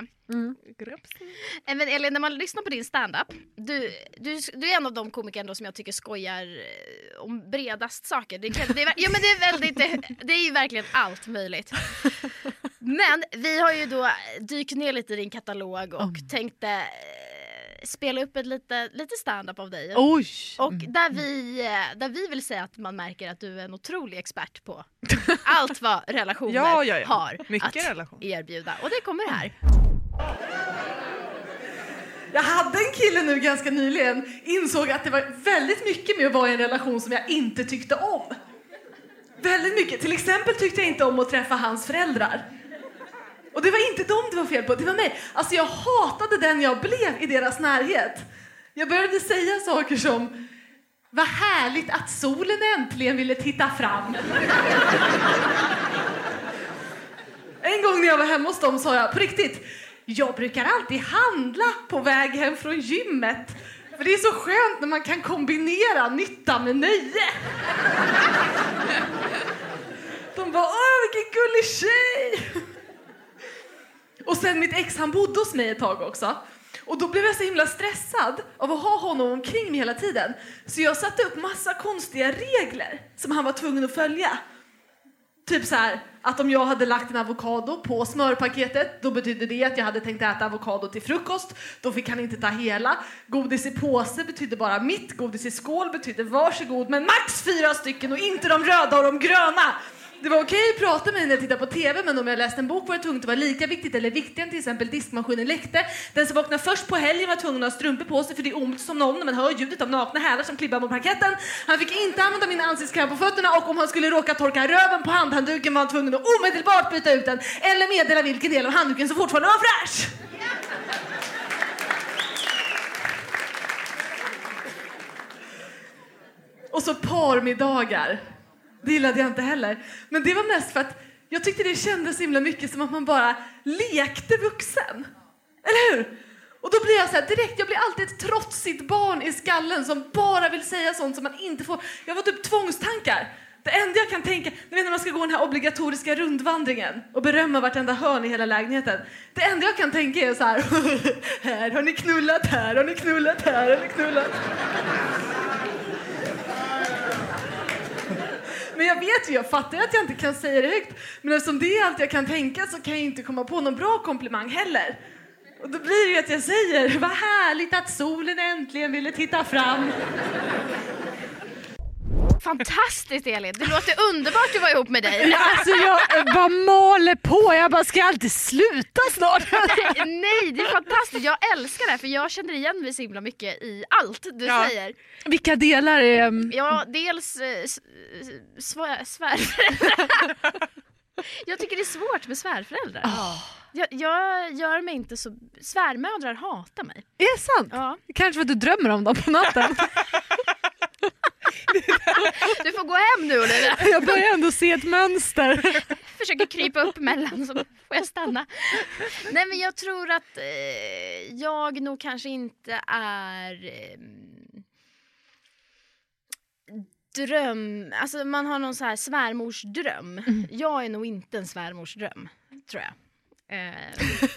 Eh, Men Elin, när man lyssnar på din standup, du, du, du är en av de komiker som jag tycker skojar eh, om bredast saker. Det, det, är, ja, men det, är väldigt, det, det är ju verkligen allt möjligt. [LAUGHS] Men vi har ju då dykt ner lite i din katalog och tänkte eh, spela upp ett lite, lite standup av dig. Oj! Och där vi, eh, där vi vill säga att man märker att du är en otrolig expert på [LAUGHS] allt vad relationer Ja, ja, ja. har Mycket att relation. erbjuda. Och det kommer här. Jag hade en kille nu ganska nyligen, insåg att det var väldigt mycket med att vara i en relation som jag inte tyckte om. Väldigt mycket. Till exempel tyckte jag inte om att träffa hans föräldrar. Och det var inte dem det var fel på, det var mig. Alltså jag hatade den jag blev i deras närhet. Jag började säga saker som vad härligt att solen äntligen ville titta fram. [LAUGHS] En gång när jag var hemma hos dem sa jag på riktigt, jag brukar alltid handla på väg hem från gymmet. För det är så skönt när man kan kombinera nytta med nöje. [LAUGHS] De bara, åh vilken gullig tjej! Och sen mitt ex han bodde hos mig ett tag också. Och då blev jag så himla stressad av att ha honom omkring mig hela tiden. Så jag satte upp massa konstiga regler som han var tvungen att följa. Typ så här, att om jag hade lagt en avokado på smörpaketet, då betydde det att jag hade tänkt äta avokado till frukost. Då fick han inte ta hela. Godis i påse betydde bara mitt, godis i skål betydde varsågod, men max fyra stycken och inte de röda och de gröna. Det var okej att prata med mig när jag tittade på TV, men om jag läste en bok var det tungt. att vara lika viktigt eller viktigare än till exempel diskmaskinen läckte. Den som vaknade först på helgen var tvungen att ha strumpor på sig för det är ont som någon när man hör ljudet av nakna hälar som klibbar mot parketten. Han fick inte använda min ansiktskräm på fötterna och om han skulle råka torka röven på handhandduken var han tvungen att omedelbart byta ut den eller meddela vilken del av handduken som fortfarande var fräsch. Och så parmiddagar. Det gillade jag inte heller. Men det var mest för att jag tyckte det kändes så himla mycket som att man bara lekte vuxen. Eller hur? Och då blir jag så här direkt, jag blir alltid ett trotsigt barn i skallen som bara vill säga sånt som man inte får. Jag får typ tvångstankar. Det enda jag kan tänka, ni vet när man ska gå den här obligatoriska rundvandringen och berömma vartenda hörn i hela lägenheten. Det enda jag kan tänka är så här, [LAUGHS] här har ni knullat, här har ni knullat, här har ni knullat. Men jag vet ju, jag fattar att jag inte kan säga det högt. Men eftersom det är allt jag kan tänka så kan jag inte komma på någon bra komplimang heller. Och då blir det ju att jag säger, vad härligt att solen äntligen ville titta fram. Fantastiskt Elin, det låter underbart att vara ihop med dig. [LAUGHS] Alltså jag bara maler på, jag bara ska alltid sluta snart. [LAUGHS] Nej, det är fantastiskt. Jag älskar det här för jag känner igen mig så himla mycket i allt du Ja. säger. Vilka delar är... Ja, dels eh, svär, svärföräldrar. [LAUGHS] Jag tycker det är svårt med svärföräldrar. Jag, jag gör mig inte så... Svärmödrar hatar mig. Är det sant? Ja. Kanske för att du drömmer om dem på natten. [LAUGHS] Du får gå hem nu Olivia. [LAUGHS] Jag börjar ändå se ett mönster. [LAUGHS] Försöker krypa upp emellan så får jag stanna. Nej men jag tror att eh, jag nog kanske inte är eh, dröm, alltså man har någon så här svärmorsdröm. Jag är nog inte en svärmorsdröm, tror jag. Ehm. [LAUGHS]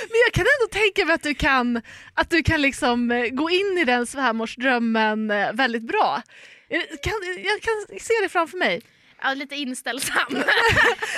Men jag kan ändå tänka mig att du kan, att du kan liksom eh, gå in i den svärmorsdrömmen eh, väldigt bra. Jag kan, jag kan se det framför mig ja, lite inställsam. [LAUGHS]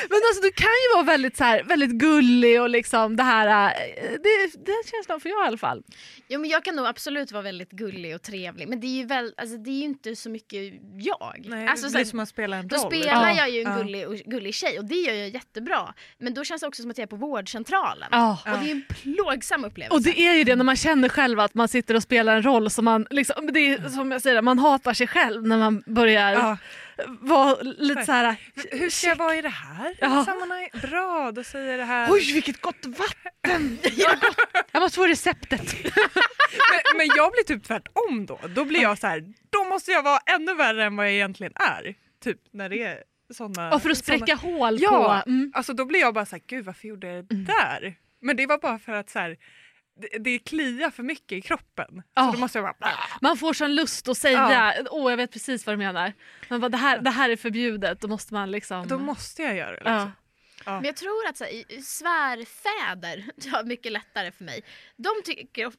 Men alltså du kan ju vara väldigt, så här, väldigt gullig och liksom det här, eh, det, den känslan får jag i alla fall. Jo men jag kan nog absolut vara väldigt gullig och trevlig men det är ju, väl, alltså, det är ju inte så mycket jag. Nej, alltså, det så blir som att spela en Då roll. spelar Ja. jag ju en Ja. gullig, och, gullig tjej och det gör jag jättebra. Men då känns det också som att jag är på vårdcentralen. Ja. Och det är en plågsam upplevelse. Och det är ju det när man känner själv att man sitter och spelar en roll som man, liksom, det är som jag säger, man hatar sig själv när man börjar Ja. Vara lite så här. Hur ska jag vara i det här Ja. sammanhanget? Bra, då säger det här. Oj vilket gott vatten! [LAUGHS] Jag måste få receptet. [LAUGHS] Men, men jag blir typ tvärtom då. Då blir jag så här, då måste jag vara ännu värre än vad jag egentligen är. Typ när det är såna... Och för att spräcka hål Ja, på... Mm. alltså då blir jag bara så här, gud varför gjorde jag det där? Men det var bara för att så här, det, det kliar för mycket i kroppen. Ja. Så då måste jag bara... Man får sån lust att säga, åh jag vet precis vad du menar. Man bara, det, här, det här är förbjudet, då måste man liksom... Då måste jag göra det. Liksom. ja. Men jag tror att så här, svärfäder [LAUGHS] har mycket lättare för mig. De tycker...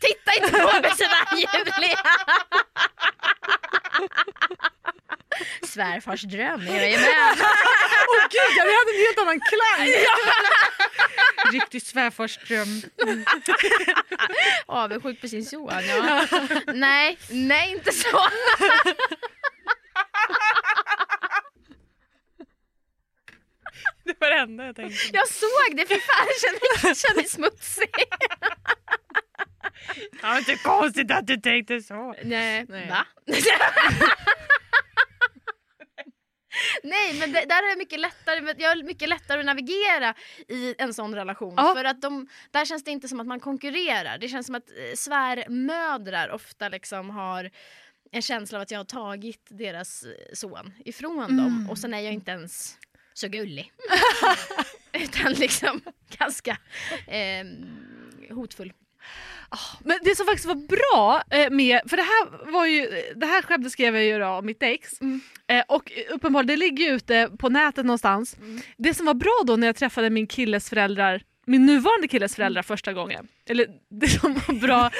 Titta inte på mig sådär [LAUGHS] Julia! Svärfars dröm, jajamän. Åh gud, jag hade en helt annan klang! Riktig svärfarsdröm. [LAUGHS] Avundsjuk på sin son, ja. Nej, nej inte så. Det var det enda jag tänkte. Jag såg det, för fan jag känner, jag känner mig smutsig. Det var inte konstigt att du tänkte så. Nej. Nej. Va? [LAUGHS] Nej men det, där är det mycket lättare, jag har mycket lättare att navigera i en sån relation. Ja. För att de, där känns det inte som att man konkurrerar. Det känns som att eh, svärmödrar ofta liksom har en känsla av att jag har tagit deras eh, son ifrån dem och sen är jag inte ens så gullig. [LAUGHS] Utan liksom ganska eh, hotfull. Men det som faktiskt var bra eh, med, för det här var ju, det här skämtet skrev jag ju då om mitt ex. Mm. Eh, och uppenbarligen, det ligger ju ute på nätet någonstans. Mm. Det som var bra då när jag träffade min killes föräldrar, min nuvarande killes föräldrar första gången. Eller [LAUGHS] det som var bra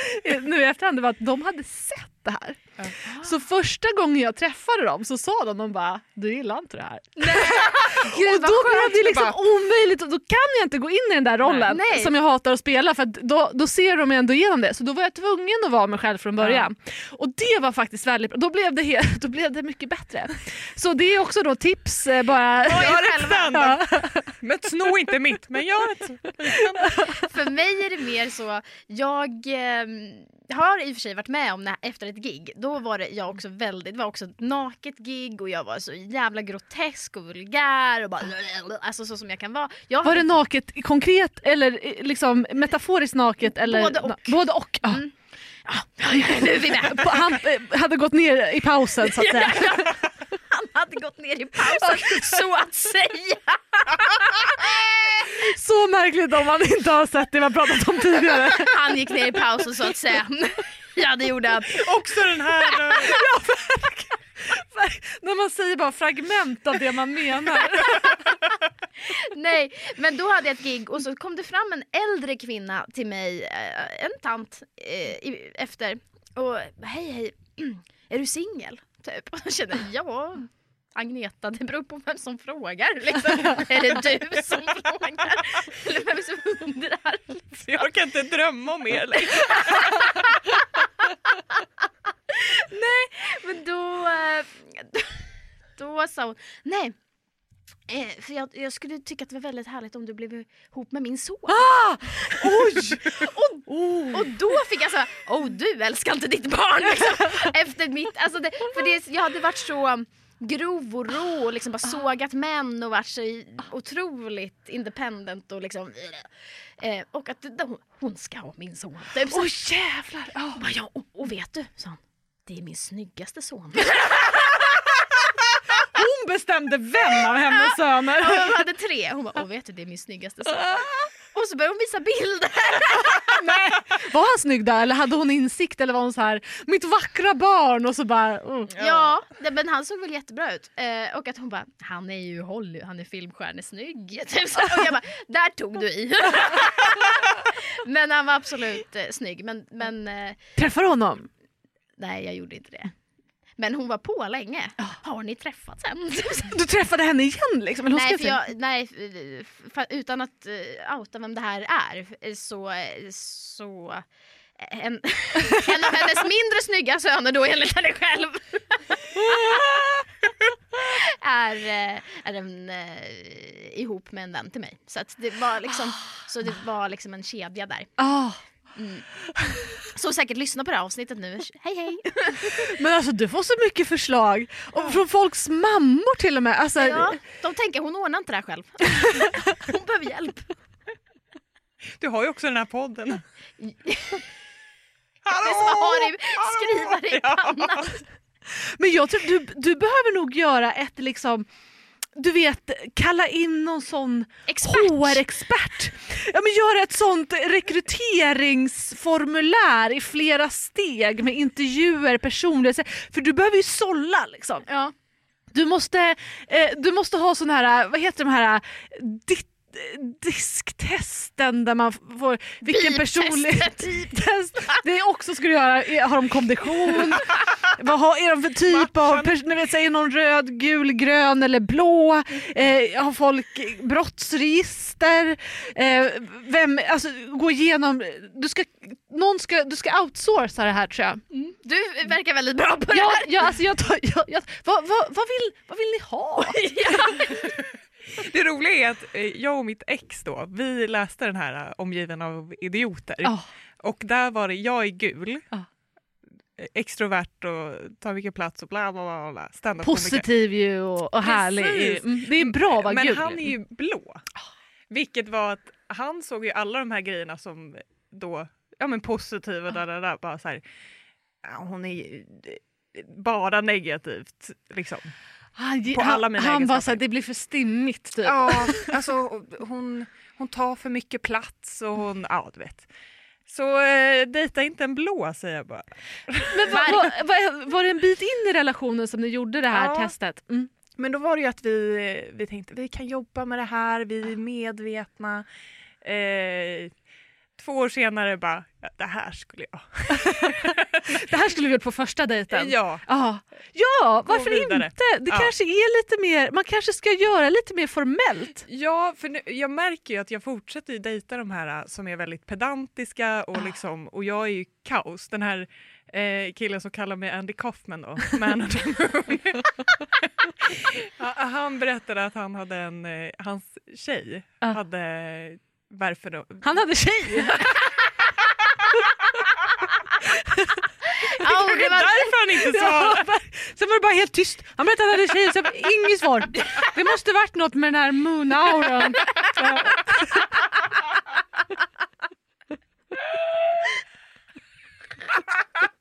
nu i efterhand var att de hade sett det här. Så första gången jag träffade dem så sa de, de bara du gillar inte det här. [LAUGHS] och då blev det liksom omöjligt och då kan jag inte gå in i den där rollen Nej. som jag hatar att spela för att då, då ser de ändå igenom det. Så då var jag tvungen att vara mig själv från början. Och det var faktiskt väldigt bra. Då blev det, he- [LAUGHS] då blev det mycket bättre. Så det är också då tips eh, bara. Gör ett. Men sno inte mitt, men gör ett För mig är det mer så, jag eh, har i och för sig varit med om när, efter ett gig, då var det jag också väldigt, det var också ett naket gig och jag var så jävla grotesk och vulgär och bara alltså så som jag kan vara. Jag Var det naket konkret eller eh, liksom metaforiskt naket? Eller, Både och. Både och. Ja. Mm. Nu är vi med. Han eh, hade gått ner i pausen så att säga. Han hade gått ner i pausen så att säga. Så märkligt om man inte har sett det vi har pratat om tidigare. Han gick ner i pausen så att säga. Ja det gjorde han. Också den här... eh, [LAUGHS] När man säger bara fragment av det man menar. [LAUGHS] Nej, men då hade jag ett gig och så kom det fram en äldre kvinna till mig, eh, en tant, eh, efter. Och hej hej, [CLEARS THROAT] är du singel? Typ. Och jag kände, ja Agneta, det beror på vem som frågar. Liksom. [LAUGHS] är det du som frågar? Eller vem som undrar? Jag kan inte drömma om er längre. Men då, eh, då sa hon, nej. Eh, för jag, jag skulle tycka att det var väldigt härligt om du blev ihop med min son. Ah! Oj! [LAUGHS] Och då fick jag så här, oh du älskar inte ditt barn [LAUGHS] liksom. Efter mitt, alltså det, för det, jag hade varit så grov och rå och liksom bara sågat män och varit så otroligt independent och liksom eh, och att hon, hon ska ha min son. Typ så. Oj jävlar! Bara, ja, och, och vet du, sa han, det är min snyggaste son. [LAUGHS] Hon bestämde vem av hennes söner. Och hon hade tre. Hon bara, åh vet du det är min snyggaste son. Och så började hon visa bilder. [LAUGHS] Nej. Var han snygg där eller hade hon insikt eller var hon så här mitt vackra barn och så bara mm. Ja, men han såg väl jättebra ut. Eh, och att hon bara, han är ju Holly, han är filmstjärnesnygg. [LAUGHS] Typ så. Och jag bara, där tog du i. [LAUGHS] men han var absolut eh, snygg. Men, men eh, Träffar du honom? nej jag gjorde inte det. Men hon var på länge. Har ni träffats än? Du träffade henne igen liksom? Eller nej, för jag, nej utan att uh, outa vem det här är eh, så, eh, så eh, en, [LAUGHS] en av hennes mindre snygga söner då enligt henne själv [LAUGHS] är, eh, är en, eh, ihop med en vän till mig. Så, det, var liksom, så det var liksom en kedja där. Ah. Så säkert lyssna på det här avsnittet nu. Hej hej! [LAUGHS] Men alltså du får så mycket förslag. Och från folks mammor till och med. Alltså, Ja, de tänker hon ordnar inte det här själv. [LAUGHS] Hon behöver hjälp. Du har ju också den här podden. [LAUGHS] Det är som att ha det, skriva det i pannan. Men jag tror du, du behöver nog göra ett liksom du vet, kalla in någon sån Expert. HR-expert. Ja, men göra ett sånt rekryteringsformulär i flera steg med intervjuer, personligheter. För du behöver ju sålla liksom. Ja. Du måste, eh, du måste ha sån här, vad heter de här, dit, disktesten där man får vilken Beep-testet. personlig test. Det är också du göra, är- har de kondition? Vad har, är de för typ av person, vet, säger någon röd, gul, grön eller blå? Eh, har folk brottsregister? Eh, vem, alltså gå igenom, du ska, någon ska, du ska outsourca det här tror jag. Du verkar väldigt bra på det Ja, här. ja, alltså jag tar, jag, jag, vad, vad, vad, vill, vad vill ni ha? [LAUGHS] Det roliga är att eh, jag och mitt ex då, vi läste den här eh, Omgiven av idioter. Ja. Och där var det, jag är gul, eh, extrovert och tar mycket plats och bla bla bla. bla. Positiv ju och, och härlig. Mm, Det är bra att vara Men gul. han är ju blå. Vilket var att han såg ju alla de här grejerna som då, ja men positiva, där, där, där, bara så här, hon är ju bara negativt liksom. Han, på alla mina han egenskaper. såhär, det blir för stimmigt typ. Ja, [LAUGHS] alltså hon, hon tar för mycket plats och hon, ja du vet. Så eh, dejta inte en blå säger jag bara. Men var, var, [LAUGHS] var, var det en bit in i relationen som ni gjorde det här Ja. testet? Mm. Men då var det ju att vi, vi tänkte vi kan jobba med det här, vi är medvetna. Eh, två år senare bara, ja, det här skulle jag. [LAUGHS] Det här skulle vi gjort på första dejten. Ja, Ja, ja varför inte? Det Ja. kanske är lite mer, man kanske ska göra lite mer formellt. ja för nu, jag märker ju att jag fortsätter dejta de här äh, som är väldigt pedantiska och, liksom, och jag är ju kaos. Den här eh, killen som kallar mig Andy Kaufman då, [LAUGHS] Man of the Moon. [LAUGHS] Han berättade att han hade en, eh, hans tjej Ja. hade varför då? Han hade tjej. [LAUGHS] Och det var, Därför han inte Ja, svarade. [LAUGHS] sen var det bara helt tyst. Han berättade att han hade tjej, sen inget svar. Det måste varit något med den här moon-auran. [LAUGHS]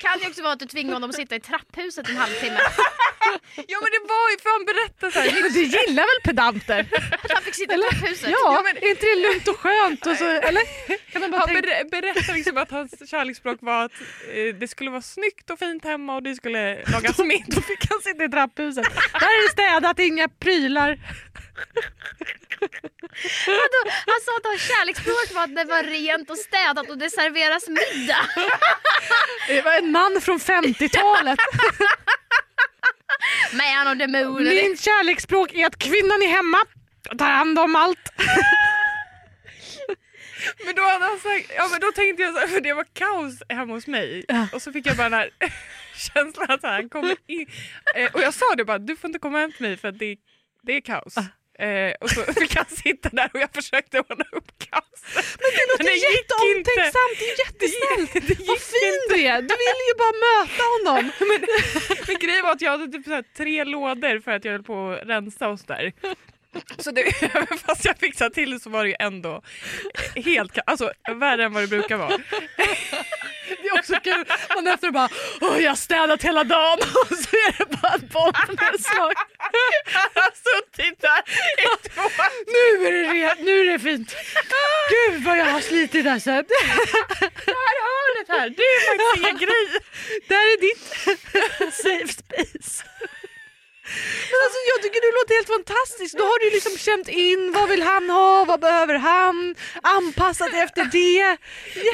kan ju också vara att du tvingar honom att sitta i trapphuset en halvtimme. Ja men det var ju för han berättade såhär. Men du gillar väl pedanter? Han fick sitta i trapphuset. Ja, är inte det lugnt och skönt? Och så, eller? Kan man bara Han tänka, ber- berättade liksom att hans kärleksspråk var att eh, det skulle vara snyggt och fint hemma och det skulle lagas middag. då fick han sitta i trapphuset. Där är det städat, inga prylar. Vadå? Han sa att hans kärleksspråk var att det var rent och städat och det serveras middag. Det var en man från 50-talet. Man och demoner. Min kärleksspråk är att kvinnan är hemma och tar hand om allt. Men då hade han sagt, ja men då tänkte jag så här, för det var kaos hemma hos mig Ja. och så fick jag bara den här [LAUGHS] känslan att han kommer in eh, och jag sa det bara, du får inte komma hem till mig för det, det är kaos. Eh, och så [LAUGHS] fick han sitta där och jag försökte ordna upp kaoset. Men Det låter jätteomtänksamt, det är jättesnällt. [LAUGHS] Det gick Vad fin du är, du vill ju bara möta honom. [LAUGHS] Men grejen var att jag hade typ så tre lådor för att jag höll på att rensa och sådär. [LAUGHS] Så det, [LAUGHS] fast jag fixade till det så var det ju ändå helt alltså värre än vad det brukar vara. [LAUGHS] Det är också kul, man efter bara Åh, jag har städat hela dagen och så är det bara ett bombnedslag. Han har suttit där i två Nu är det, re- nu är det fint. Gud vad jag har slitit alltså. hörnet här. Det är faktiskt ingen grej. Där är ditt safe space. Men alltså jag tycker du låter helt fantastisk. Då har du liksom känt in vad vill han ha, vad behöver han, anpassat efter det.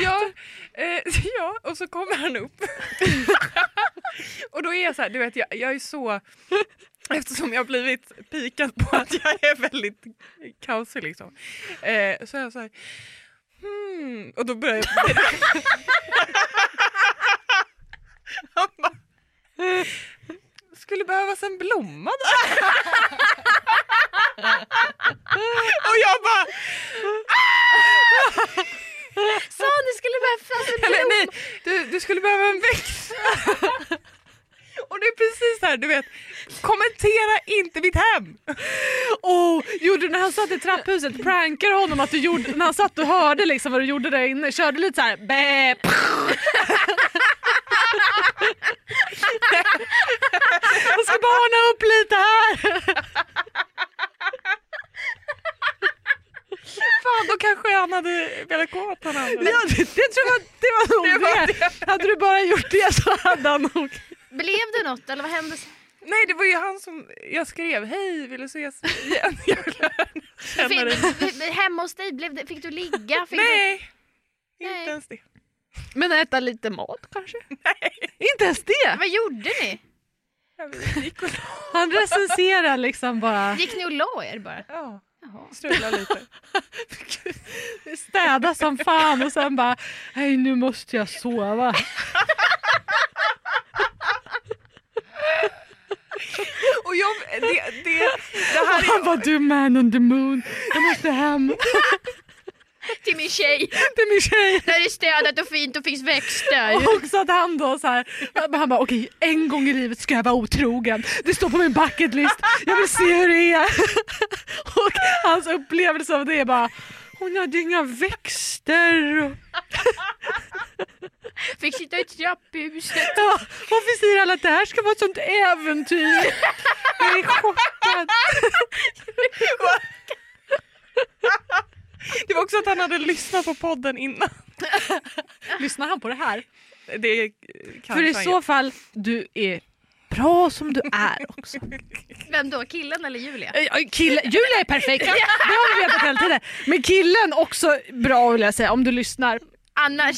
Ja, eh, [LAUGHS] ja, och så kommer han upp. [LAUGHS] och då är jag så här, du vet jag, jag är så Eftersom jag har blivit pikad på att jag är väldigt kaosig liksom. Eh, så är jag så här, hmm. Och då börjar jag... [LAUGHS] Han bara, skulle behövas en blomma där. [LAUGHS] och jag bara, Sa han det skulle behövas en Eller blomma? nej, du, du skulle behöva en växt. [LAUGHS] Och det är precis här, du vet, kommentera inte mitt hem. Oh, gjorde du när han satt i trapphuset, prankade honom att du gjorde, när han satt och hörde liksom vad du gjorde där inne, körde lite så här bä, Jag [LAUGHS] ska bara upp lite här. Fan, då kanske han hade velat gå åt honom. Ja, det, det tror jag det var nog Det var det. Hade du bara gjort det så hade han nog... Blev det något eller vad hände? Nej, det var ju han som jag skrev, hej, vill du ses igen? [LAUGHS] Jag vill känna dig. Fick, hemma hos dig, blev det, fick du ligga? Fick Nej, Nej. inte ens det. Men äta lite mat kanske? [LAUGHS] Inte ens Du, det. vad gjorde ni? Han recenserar liksom bara. Gick ni och la er bara? ja, Jaha. strula lite. Städa som fan och sen bara, nej nu måste jag sova. [LAUGHS] Och jag, det, det, det här Han är... bara, du man on the moon, jag måste hem. [LAUGHS] Till min tjej, Det är min tjej. där det är städat och fint och finns växter. Och också att han då så här, han bara okej en gång i livet ska jag vara otrogen. Det står på min bucket list. Jag vill se hur det är. [LAUGHS] Och hans upplevelse av det är bara hon hade inga växter. [LAUGHS] Fick sitta i trapphuset. Ja, varför säger alla att det här ska vara ett sånt äventyr? Jag är chockad. [LAUGHS] Det var också att han hade lyssnat på podden innan. Lyssnar han på det här? Det För i så fall, du är bra som du är också. Vem då? Killen eller Julia? Eh, Kille, Julia är perfekt, [LAUGHS] det har vi vetat hela tiden. Men killen också bra vill jag säga om du lyssnar. Annars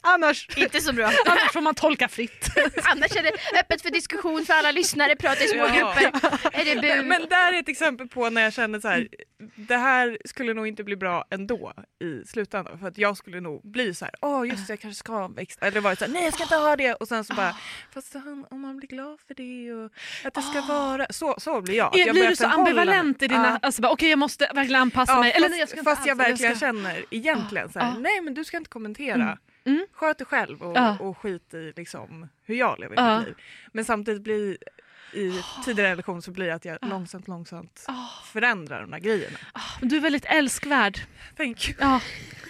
Annars, inte så bra. [LAUGHS] annars får man tolka fritt. Annars är det öppet för diskussion för alla lyssnare, prata i små Ja. grupper. [LAUGHS] Är det bu? Men, där är ett exempel på när jag kände så här, det här skulle nog inte bli bra ändå i slutändan. För att jag skulle nog bli så här, åh just det, jag kanske ska växt. Eller var det så här, nej jag ska inte ha det. Och sen så bara, fast han, om man blir glad för det och att det ska vara, så, så blir jag. Jag blir du så ambivalent i dina... Ja. Alltså okej jag måste verkligen anpassa Ja, mig. Eller fast, nej, jag fast jag verkligen ska... känner egentligen så här, Ja. nej men du ska inte kommentera. Mm. Mm. Sköt dig själv och, Ja. och skit i liksom, hur jag lever Ja. mitt liv. Men samtidigt blir i tidigare relation så blir det att jag Ja. långsamt långsamt Ah, förändrar de där grejerna. ah, du är väldigt älskvärd. Thank you. Ja,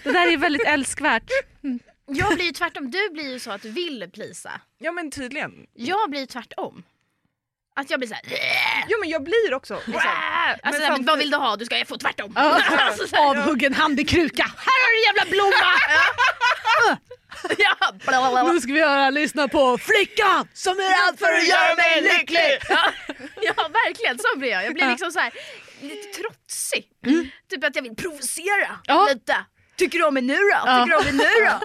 det där är väldigt älskvärt. Jag blir ju tvärtom. Du blir ju så att du vill plisa. Ja men tydligen. Jag blir tvärtom. Att jag blir såhär... Jo men jag blir också. Liksom. Alltså, samtidigt- vad vill du ha? Du ska få tvärtom. [LAUGHS] Alltså, Avhuggen hand i kruka. här har du jävla blomma! ja, [LAUGHS] blablabla. Nu ska vi göra lyssna på Flickan som är allt för att göra mig lycklig. Ja, ja verkligen, så blir jag. Jag blir liksom så här lite trotsig. Typ att jag vill provocera Ja. lite. Tycker du om mig nu då? Ja. Tycker du om mig nu då?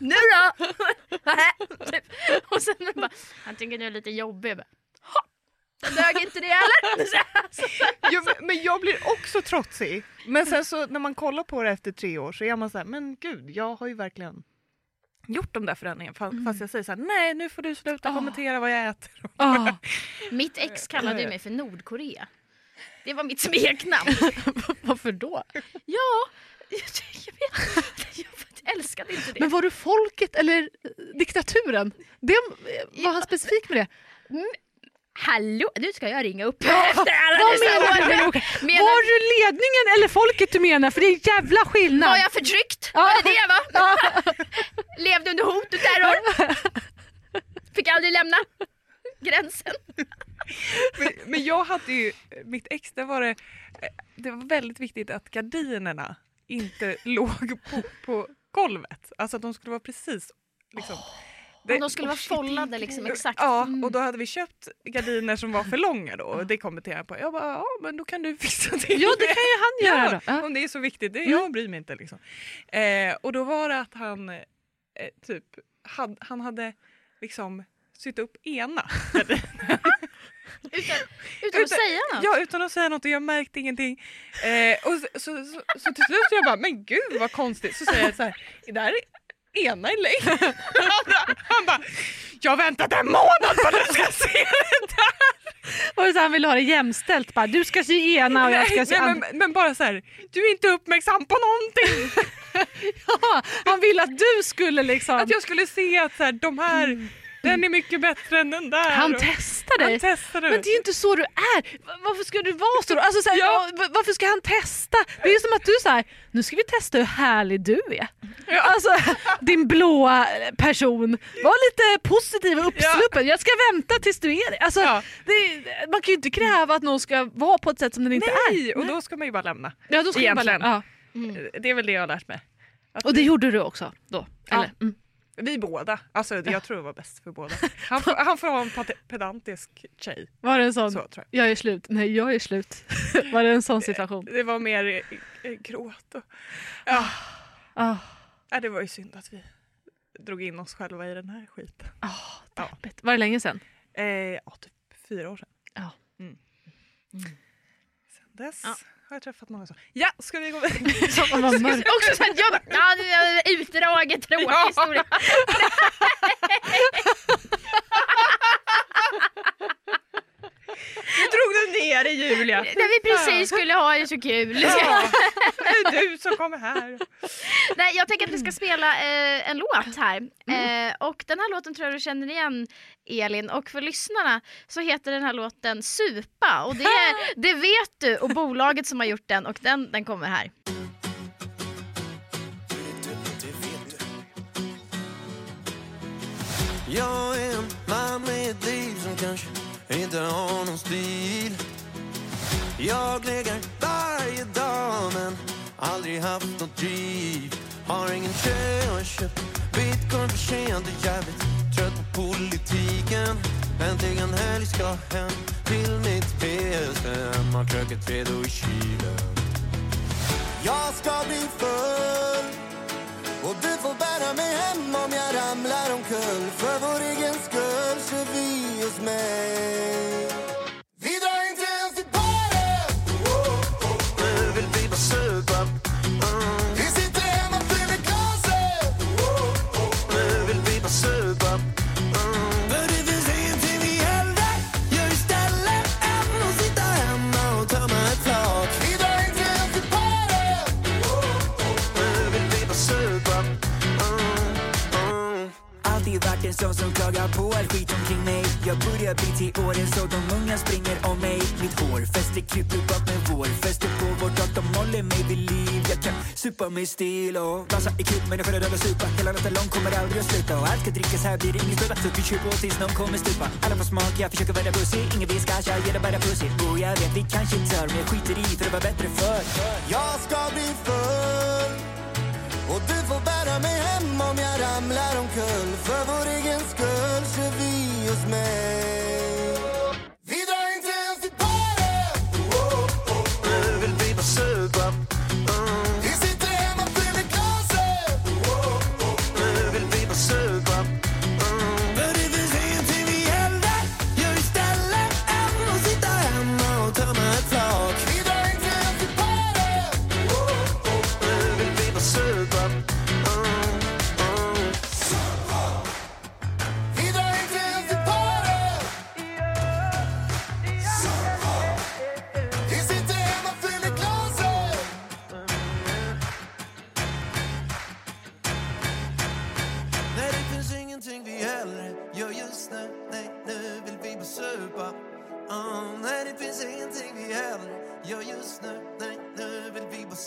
[LAUGHS] nu då? typ. Och sen bara, han tycker du är lite jobbig. Jag bara, "Ha, Det dög inte det heller. [LAUGHS] Jo, men- jag blir också trotsig. Men sen så när man kollar på det efter tre år så är man så här, men gud, jag har ju verkligen gjort de där förändringarna. Fast, fast jag säger så här, nej nu får du sluta Ah. kommentera vad jag äter. Ah, [LAUGHS] Mitt ex kallade mig för Nordkorea. Det var mitt smeknamn. [LAUGHS] varför då? Ja, jag, jag. Jag älskade inte det. Men var du folket eller diktaturen? Det var han specifik med det? Hallå, nu ska jag ringa upp [LAUGHS] efter alla Vad dessa menar du? Menar... Var du ledningen eller folket du menar? För det är en jävla skillnad. Var jag förtryckt? Var det det jag var? [LAUGHS] Levde under hot och terror? [LAUGHS] Fick aldrig lämna gränsen. Men, men jag hade ju, mitt ex, det var det, det var väldigt viktigt att gardinerna inte låg på, på golvet. Alltså att de skulle vara precis liksom, det- De skulle vara follade liksom [LAUGHS] exakt. Ja, Mm. och då hade vi köpt gardiner som var för långa då och det kommenterade jag på. Jag bara, ja men då kan du fixa till Ja, det kan ju han göra. Ja, då. Ja. om det är så viktigt. Det, Mm. jag bryr mig inte liksom. Eh, och då var det att han eh, typ, had, han hade liksom sytt upp ena [LAUGHS] Utan, utan att säga något. Ja, utan att säga något och jag märkte ingenting. Eh, och så, så, så, så till slut så jag bara, men gud vad konstigt. Så säger jag så här, är det här ena i längd? Han, [LAUGHS] han bara, jag har väntat en månad på att du ska [LAUGHS] se det där. Det så han ville ha det jämställt? Bara, du ska se ena och jag ska nej, andra. men, men bara så här, du är inte uppmärksam på någonting. [LAUGHS] Ja, han ville att du skulle liksom... Att jag skulle se att så här, de här, den är mycket bättre än den där. Han testar dig. han testade. Men det är ju inte så du är. Va- Varför ska du vara så? Alltså, så här, Ja. va- Varför ska han testa? Det är som att du säger nu ska vi testa hur härlig du är. Ja. Alltså din blåa person. Var lite positiv och uppsluppen. Jag ska vänta tills du är det. Alltså, Ja. det. Man kan ju inte kräva att någon ska vara på ett sätt som den inte är. Nej, och då ska man ju bara lämna. Ja, då ska man bara, Egentligen. ja. Det är väl det jag har lärt mig. Att Och det gjorde du också då? Ja. Eller? Mm. Vi båda. Alltså jag tror det var bäst för båda. [LAUGHS] Han får, han får ha en pedantisk tjej. Var det en sån, Så jag. jag är slut, nej jag är slut. [LAUGHS] Var det en sån situation? Det var mer eh, eh, gråt och... Ja, Ah, ja, det var ju synd att vi drog in oss själva i den här skiten. ah, deppigt. Var det länge sedan? Eh, ja, typ fyra år sedan. Ja. Mm. Sen dess Ja. Har jag träffat många så. Ja, ska vi gå [LAUGHS] vidare? Också så här, jag bara, ja, det är utdraget, tråkig historia. [LAUGHS] [LAUGHS] Nu drog du ner det Julia! När vi precis skulle ha det så kul. Ja, det är du som kommer här. Nej, jag tänker att vi ska spela eh, en låt här. Mm. Eh, och den här låten tror jag du känner igen Elin. Och för lyssnarna så heter den här låten Supa. Och det, det vet du och bolaget som har gjort den och den, den kommer här. Jag är en man med ett liv som kanske inte har någon stil. Jag lägger varje dag men aldrig haft något driv Har ingen tjej och köpt bitcoin för sent och jävligt trött på politiken. Äntligen helg ska hem till mitt PSM Har kröket redo i kylen. Jag ska bli full och du får bära mig hem om jag ramlar omkull. För vår egen skull kör vi oss med. Så en sån som klagar på all skit omkring mig. Jag börjar bli till åren så de unga springer om mig. Mitt hår fäster kryper bak med vår Fäster på vårt och de håller mig vid liv. Jag kan supa med stil och dansa i kul Men jag får supa. Hela natten lång kommer aldrig att sluta. Och allt ska drickas här blir ingen sluta Så vi kör på tills någon kommer stupa. Alla får smak, jag försöker vara bussig Ingen viskas, jag ger det bara pussy. Och jag vet vi kanske inte hör Men jag skiter i för det var bättre förr. Jag ska bli full och du får bära mig hem om jag ramlar omkull. För vår egen oss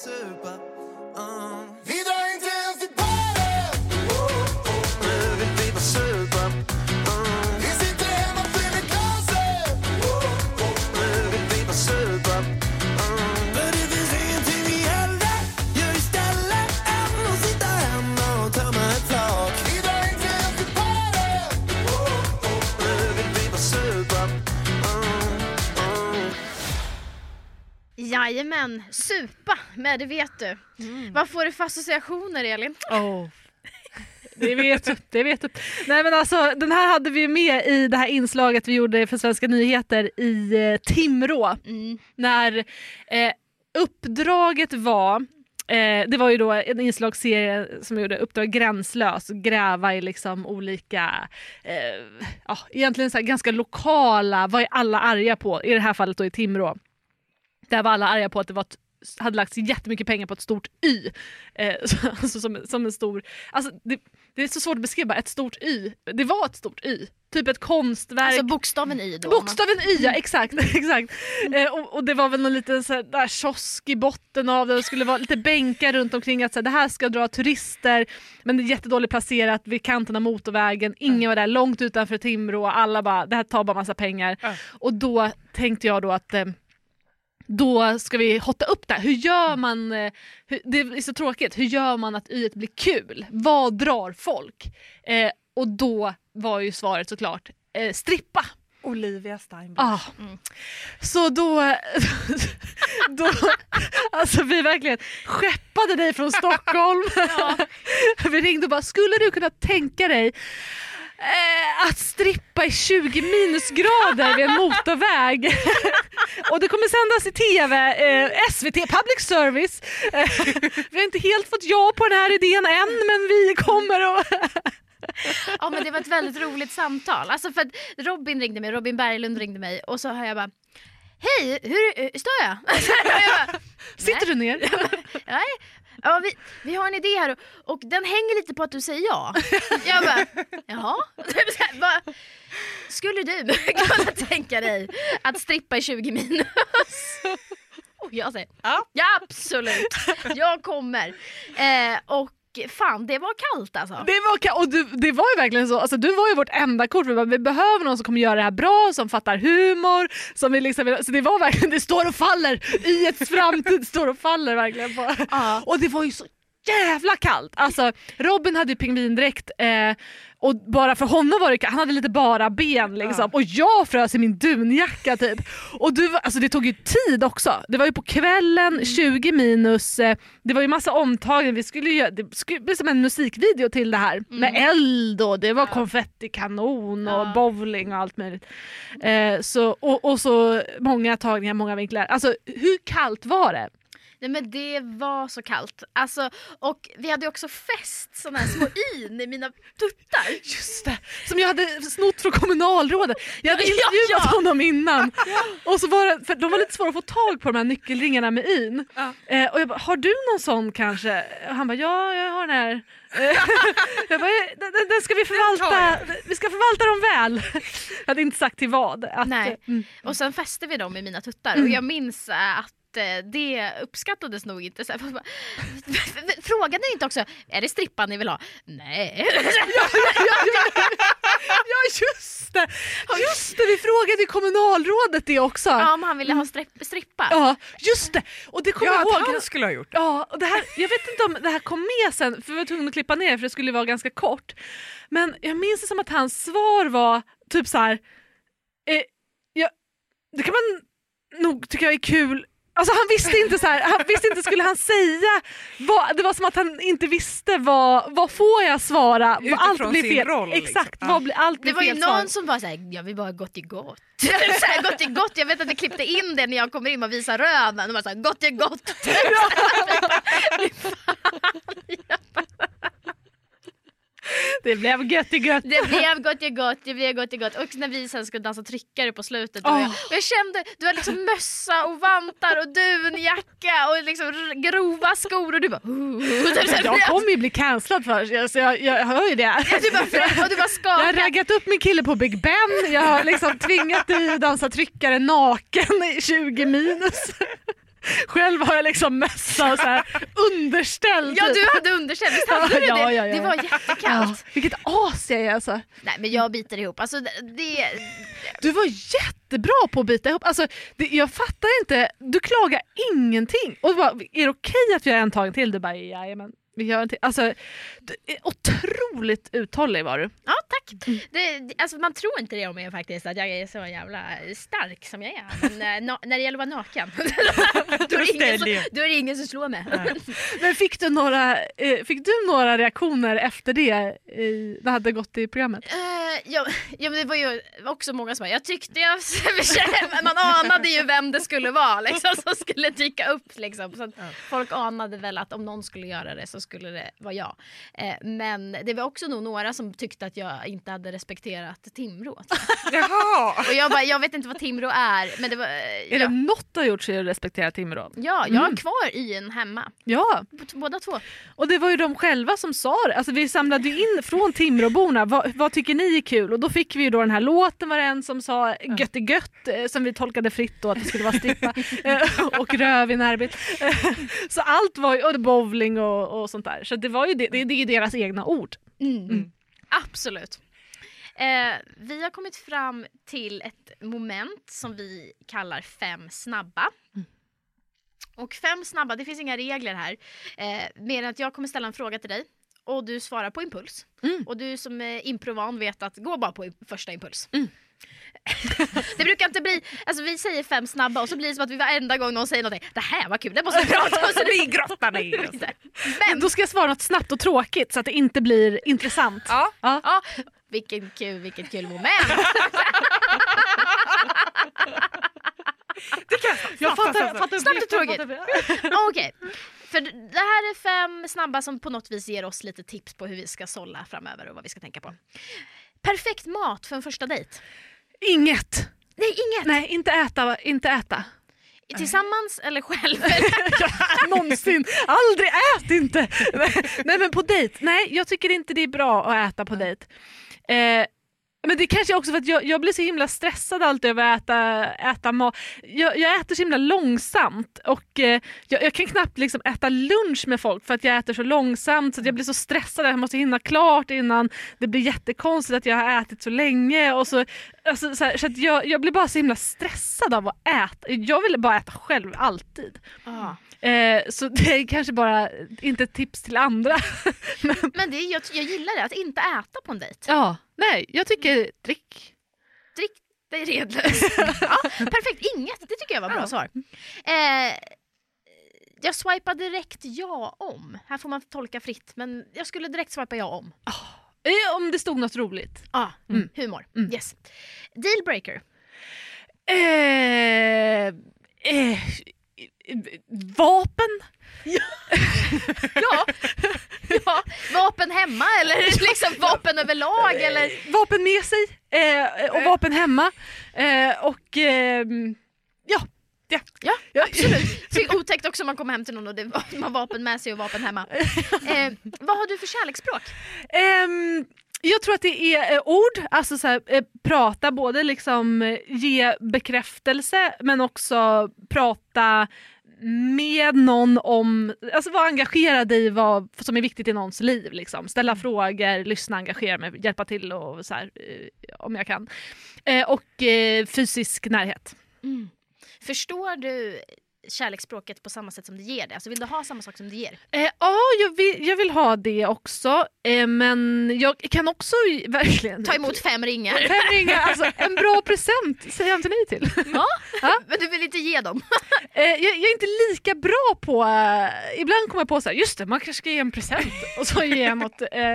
vill vi bara Jajamän, supa med det vet du. Vad får du för associationer Elin? Oh. Det vet du, det vet du. Nej men alltså den här hade vi med i det här inslaget vi gjorde för Svenska nyheter i eh, Timrå. Mm. När eh, uppdraget var Eh, det var ju då en inslagsserie som gjorde Uppdrag gränslös, gräva i liksom olika, eh, ja, egentligen så ganska lokala, vad är alla arga på? I det här fallet då i Timrå. Där var alla arga på att det var ett, hade lagts jättemycket pengar på ett stort Y. Eh, [LAUGHS] så- alltså som, som en stor, alltså det, det är så svårt att beskriva, ett stort Y. Det var ett stort Y. Typ ett konstverk. Alltså bokstaven i då. Bokstaven Y, ja exakt. [LAUGHS] exakt. Eh, och, och det var väl någon liten så här, där kiosk i botten av det, det skulle vara lite bänkar runt omkring att så här, det här ska dra turister men det är jättedåligt placerat vid kanten av motorvägen, ingen var där, långt utanför Timrå, alla bara det här tar bara massa pengar. Ja. Och då tänkte jag då att eh, då ska vi hotta upp det här. Hur gör man, eh, hur, det är så tråkigt, hur gör man att y blir kul? Vad drar folk? Eh, och då var ju svaret såklart eh, strippa. Olivia Steinberg. Ah. Så då, [LAUGHS] då, alltså vi verkligen skeppade dig från Stockholm. [LAUGHS] vi ringde och bara, skulle du kunna tänka dig eh, att strippa i 20 minusgrader vid en motorväg? [LAUGHS] och det kommer sändas i TV, eh, SVT, public service. Eh, vi har inte helt fått ja på den här idén än men vi kommer att... Ja men det var ett väldigt roligt samtal. Alltså för Robin ringde mig, Robin Berglund ringde mig och så hör jag bara Hej, hur står jag? [LAUGHS] jag bara, Sitter du ner? [LAUGHS] Nej, ja, vi, vi har en idé här och, och den hänger lite på att du säger ja. [LAUGHS] Jag bara, jaha? [LAUGHS] Bara, Skulle du [LAUGHS] kunna tänka dig att strippa i 20 minus? Och jag säger Ja. ja absolut, jag kommer. Eh, och fan det var kallt alltså. Det var, ka- och du, det var ju verkligen så, alltså, du var ju vårt enda kort. Vi, bara, vi behöver någon som kommer göra det här bra, som fattar humor. Som vi liksom, så det var verkligen, det står och faller i ett framtid, står och faller verkligen på. Ja. Och det var ju så jävla kallt. Alltså, Robin hade ju pingvindräkt eh, och bara för honom var det han hade lite bara ben liksom. och jag frös i min dunjacka typ. Och du, alltså, det tog ju tid också. Det var ju på kvällen, 20 minus, eh, det var ju massa omtagning, vi skulle ju, det skulle bli som en musikvideo till det här med eld och det var konfettikanon och Ja. bowling och allt möjligt. Eh, så, och, och så många tagningar, många vinklar. Alltså hur kallt var det? Nej men det var så kallt. Alltså, och vi hade också fäst såna här små [LAUGHS] in i mina tuttar. Just det, som jag hade snott från kommunalrådet. Jag hade Ja, intervjuat ja. honom innan. [LAUGHS] Och så var det, för de var lite svåra att få tag på de här nyckelringarna med in. Ja. Eh, och jag bara, har du någon sån kanske? Och han bara, ja jag har den här. Eh, [LAUGHS] jag bara, "Eh, den, den- ska vi förvalta, vi ska förvalta dem väl. Jag hade inte sagt till vad. Att, Nej. mm. Och sen fäste vi dem i mina tuttar och jag minns att eh, det uppskattades nog inte. Så här, folk bara, Frågade ni inte också, är det strippan ni vill ha? Nej. [LAUGHS] Ja just det! Just det, vi frågade kommunalrådet det också. Ja, om han ville ha stripp, strippa. Ja, just det! Och det kommer Ja, jag ihåg. han skulle ha gjort. Ja, och det här, jag vet inte om det här kom med sen för vi var tvungna att klippa ner för det skulle vara ganska kort. Men jag minns det som att hans svar var typ så här. Eh, ja, det kan man nog tycka är kul. Alltså han visste inte så här, han visste inte skulle han säga, vad, det var som att han inte visste vad, vad får jag svara, Utifrån allt blir sin fel. roll, liksom. Exakt, Ja. vad blir, allt blir Det var ju fel någon svar. som var såhär, jag vill bara i gott. [LAUGHS] så här, gott i gott. Jag vet att vi klippte in det när jag kommer in och visar röven. De var såhär, gott i gott. [LAUGHS] [LAUGHS] Det blev gött i gött. Det blev gott i gott, det blev gott i gott. Och när vi sen skulle dansa tryckare på slutet. Och, jag, och jag kände, du har liksom mössa och vantar och dunjacka och liksom grova skor och du bara... Uh, Jag kommer ju bli cancellad för så jag, jag hör ju det. du bara, och du bara Jag har raggat upp min kille på Big Ben, jag har liksom tvingat dig att dansa tryckare naken i 20 minus. [LAUGHS] Själv har jag liksom mössa och så här underställ. Ja typ. du hade underkänt, visst hade [LAUGHS] du det? Ja, ja, ja. Det var jättekallt. vilket as jag är alltså. Nej men jag biter ihop. Alltså det, det Du var jättebra på att bita ihop. Alltså, det, jag fattar inte, du klagar ingenting. Och bara, är det okej att vi gör en tagning till? Du bara, jajamän. Vi gör till. Alltså, otroligt uthållig var du. Ja tack. Det, det- alltså, man tror inte det om mig faktiskt att jag är så jävla stark som jag är. Men eh, na, när det gäller att vara naken [LAUGHS] då, är ingen som, då är det ingen som slår mig. Men fick du några, eh, fick du några reaktioner efter det i, det hade gått i programmet? Eh, ja, ja, men det var ju också många som jag tyckte jag, [LAUGHS] man anade ju vem det skulle vara liksom, som skulle dyka upp. Liksom. Så Folk anade väl att om någon skulle göra det så skulle det vara jag. Eh, men det var också nog några som tyckte att jag inte hade respekterat Timrå. [LAUGHS] Jaha! Och jag bara, jag vet inte vad Timrå är. Men det var, eh, Är det ja, något du har gjort så är det att respektera Timrå. ja, jag har kvar i en hemma. Ja, B- Båda två. och det var ju de själva som sa det. Alltså, vi samlade ju in från Timråborna, vad, vad tycker ni är kul? Och då fick vi ju då den här låten var det en som sa gött är gött, eh, som vi tolkade fritt då att det skulle vara strippa eh, och röv i närbild. Eh, [LAUGHS] Så allt var ju, och bowling och, och sånt där. Så det var ju det, det, det är ju deras egna ord. Mm. Absolut. Eh, vi har kommit fram till ett moment som vi kallar fem snabba. Och fem snabba, det finns inga regler här. Eh, mer än att jag kommer ställa en fråga till dig och du svarar på impuls. Mm. Och du som är improvan vet att gå bara på första impuls. [LAUGHS] Det brukar inte bli, alltså vi säger fem snabba och så blir det som att vi varenda gång någon säger någonting, det här var kul, det måste vi prata om. [LAUGHS] Så Vi grottar ner oss. Men, Då ska jag svara något snabbt och tråkigt så att det inte blir intressant. Ja. Ja. ja, vilken kul, vilket kul moment. Jag fattar, jag fattar Snabbt och tråkigt. fattar- Okej, för det här är fem snabba som på något vis ger oss lite tips på hur vi ska sålla framöver och vad vi ska tänka på. Perfekt mat för en första dejt? Inget. Nej, inget! Nej, inte äta. Inte äta. Tillsammans eller själv? [LAUGHS] Någonsin. Aldrig ät inte! Nej men på dejt. Nej jag tycker inte det är bra att äta på dejt. Eh, men det kanske också för att jag, jag blir så himla stressad alltid över att äta, äta mat. Jag, jag äter så himla långsamt och eh, jag, jag kan knappt liksom äta lunch med folk för att jag äter så långsamt så att jag blir så stressad att jag måste hinna klart innan det blir jättekonstigt att jag har ätit så länge. Och så, alltså, så här, så att jag, jag blir bara så himla stressad av att äta. Jag vill bara äta själv alltid. Ja. Eh, så det är kanske bara inte ett tips till andra. [LAUGHS] Men det, är- jag, jag gillar det, att inte äta på en dejt. ja, nej, jag tycker drick. Drick dig redlös. [LAUGHS] ja, perfekt, inget. Det tycker jag var bra svar. Eh, jag swipar direkt ja om. Här får man tolka fritt, men jag skulle direkt swipa ja om. Eh, om det stod något roligt. Ja, Mm. humor. Mm. Yes. Dealbreaker. Eh, eh, vapen? [LAUGHS] Ja. ja, vapen hemma eller liksom vapen överlag eller? Vapen med sig eh, och vapen hemma. Eh, och ehm, ja. Ja. Absolut. Så otäckt också om man kommer hem till någon och det var, man har vapen med sig och vapen hemma. [LAUGHS] Eh, vad har du för kärleksspråk? Ehm, jag tror att det är eh, ord, alltså så här, eh, prata, både liksom eh, ge bekräftelse men också prata med någon om, alltså vara engagerad i vad som är viktigt i någons liv. Liksom. Ställa frågor, lyssna, engagera mig, hjälpa till och så här, eh, om jag kan. Eh, och eh, fysisk närhet. Förstår du kärleksspråket på samma sätt som det ger det? Alltså vill du ha samma sak som det ger? Eh, ja, jag vill, jag vill ha det också. Eh, men jag kan också [LAUGHS] verkligen... Ta emot fem ringar. Fem ringar, alltså en bra present säger jag inte nej till. [LAUGHS] Ja, men du vill inte ge dem? [LAUGHS] Eh, jag, jag är inte lika bra på, eh, ibland kommer jag på så här, just det man kanske ska ge en present och så ger jag något. Eh,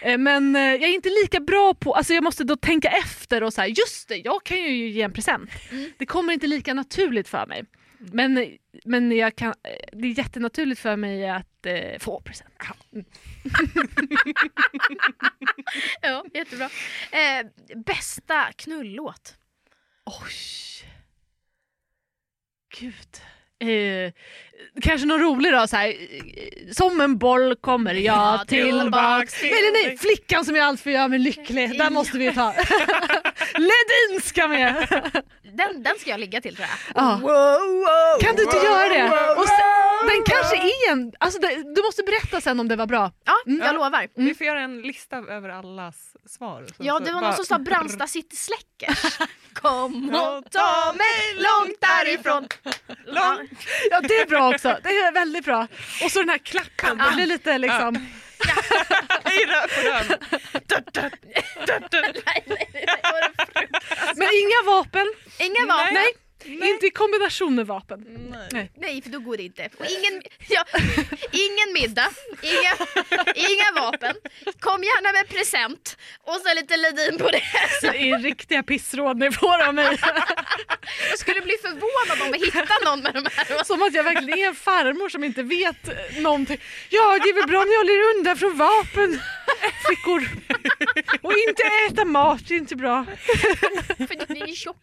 eh, men eh, jag är inte lika bra på, alltså jag måste då tänka efter och så här, just det jag kan ju ge en present. Mm. Det kommer inte lika naturligt för mig. Men, men jag kan, det är jättenaturligt för mig att eh, få present. Mm. [LAUGHS] Ja, jättebra. Eh, bästa knullåt? Oj. Gud. Eh, kanske någon rolig då, så här, som en boll kommer jag Ja, tillbaks. tillbaks Nej, nej, nej, flickan som jag alltid gör mig lycklig. Den måste vi ta. [LAUGHS] Ledin ska med. Den, den ska jag ligga till tror jag. Ja. Kan du inte göra det? Och sen, den kanske är en, alltså det, du måste berätta sen om det var bra. Ja, Mm. jag lovar. Vi får göra en lista över allas svar. Så- Ja, så det var bara- någon som sa Brandsta City Släckers. [LAUGHS] Kom och ta mig långt därifrån. Långt. Ja det är bra också, det är väldigt bra. Och så den här klappen, det blir lite liksom. Men inga vapen, Inga vapen. nej, inte i kombination med vapen. Nej. Nej, för då går det inte. Och ingen, ja, ingen middag, inga, inga vapen. Kom gärna med present och så lite Ledin på det. Det är riktiga pissrådnivåer av mig. Jag skulle bli förvånad om vi hittar någon med de här. Som att jag verkligen är en farmor som inte vet någonting. Ja, det är väl bra om ni håller undan från vapen, flickor. Och inte äta mat, det är inte bra. För ni är tjocka.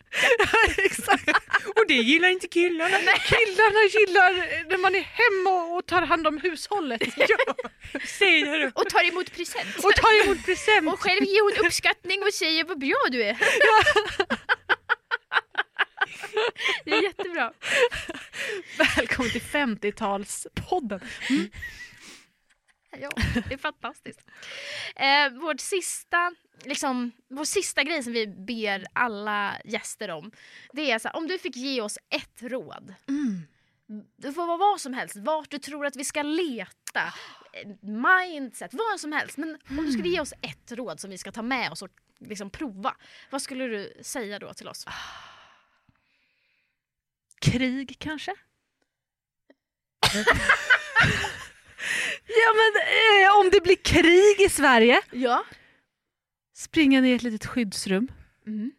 [LAUGHS] Exakt. Och det gillar inte killarna. Killarna gillar när man är hemma och tar hand om hushållet. [LAUGHS] Säger du. Och tar emot present. Och tar emot present. Och själv ger hon uppskattning och säger vad bra du är. Det är jättebra. Välkommen till 50-talspodden. Ja, det är fantastiskt. Eh, vårt sista, liksom, vår sista grej som vi ber alla gäster om. Det är så här, om du fick ge oss ett råd. Det får vara vad som helst, vart du tror att vi ska leta. Mindset, vad som helst. Men om du skulle ge oss ett råd som vi ska ta med oss och liksom prova. Vad skulle du säga då till oss? Krig kanske? [LAUGHS] ja men eh, om det blir krig i Sverige, Ja. Springa ner i ett litet skyddsrum. Mm.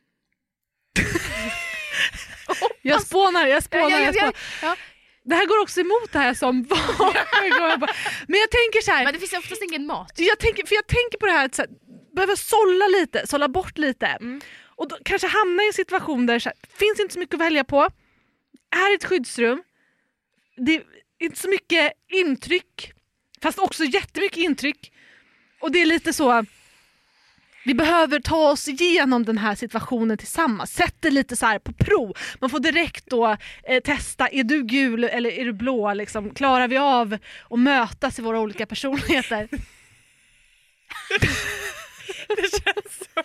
[LAUGHS] Jag spånar, jag spånar, Ja, ja, jag ja, spånar. ja. Det här går också emot det här som [LAUGHS] vapen. Men jag tänker så här, Men det finns oftast ingen mat. jag tänker, för jag tänker på det här att så här, behöva sålla lite, sålla bort lite. Mm. Och då kanske hamna i en situation där här, finns inte så mycket att välja på. Här är ett skyddsrum. Det är inte så mycket intryck, fast också jättemycket intryck. Och det är lite så, vi behöver ta oss igenom den här situationen tillsammans. Sätt det lite så här på prov. Man får direkt då eh, testa, är du gul eller är du blå? Liksom, klarar vi av att mötas i våra olika personligheter? [LAUGHS] Det känns så.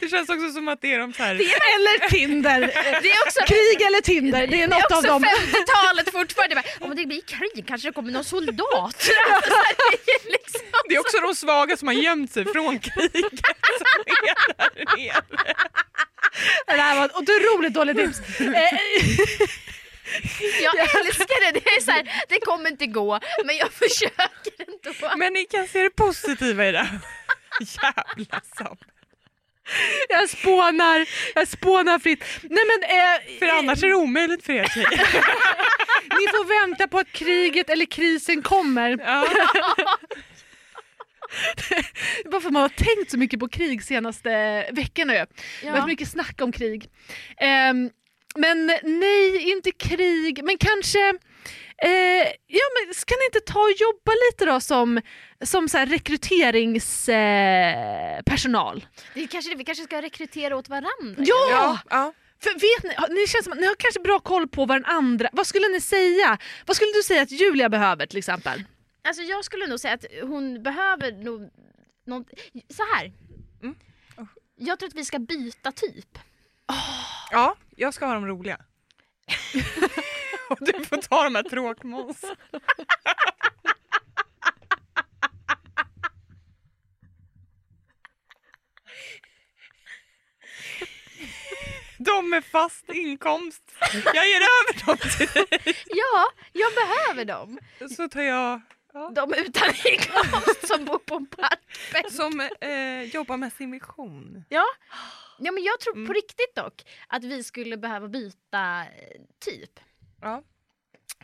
Det känns också som att det är de så här... eller Tinder. [LAUGHS] Det är också Krig eller Tinder, det är Det är något av också dem. 50-talet fortfarande. Om det blir krig kanske det kommer någon soldat. [LAUGHS] Alltså, så här, det är liksom Det är också de svaga som har gömt sig från [LAUGHS] kriget som är där nere. Det här var ett otroligt dåligt tips. Eh, Jag älskar det. Det, är så här, det kommer inte gå, men jag försöker ändå. Men ni kan se det positiva i det. Jävla Sam. Jag spånar, jag spånar fritt. Nej men, eh, För annars är det omöjligt för er tjejer. [LAUGHS] ni får vänta på att kriget eller krisen kommer. Ja. [LAUGHS] Bara för man har tänkt så mycket på krig senaste veckorna ju. Det har varit mycket snack om krig. Ehm, men nej, inte krig, men kanske Eh, ja, men ska ni inte ta och jobba lite då som, som så här rekryteringspersonal? Eh, kanske vi kanske ska rekrytera åt varandra. Ja! Ja, ja. För vet ni, har- ni känns som ni har kanske bra koll på vad den andra, vad skulle ni säga? Vad skulle du säga att Julia behöver till exempel? Alltså jag skulle nog säga att hon behöver nog något, så här. Mm. Jag tror att vi ska byta typ. ja, jag ska ha de roliga. [LAUGHS] [LAUGHS] Och du får ta de här tråkmåns. De med fast inkomst. Jag ger över dem till dig. Ja, jag behöver dem. Så tar jag ja, De utan inkomst som bor på en parkbänk. som eh, jobbar med sin mission. Ja. ja, men jag tror Mm. på riktigt dock att vi skulle behöva byta eh, typ. Ja.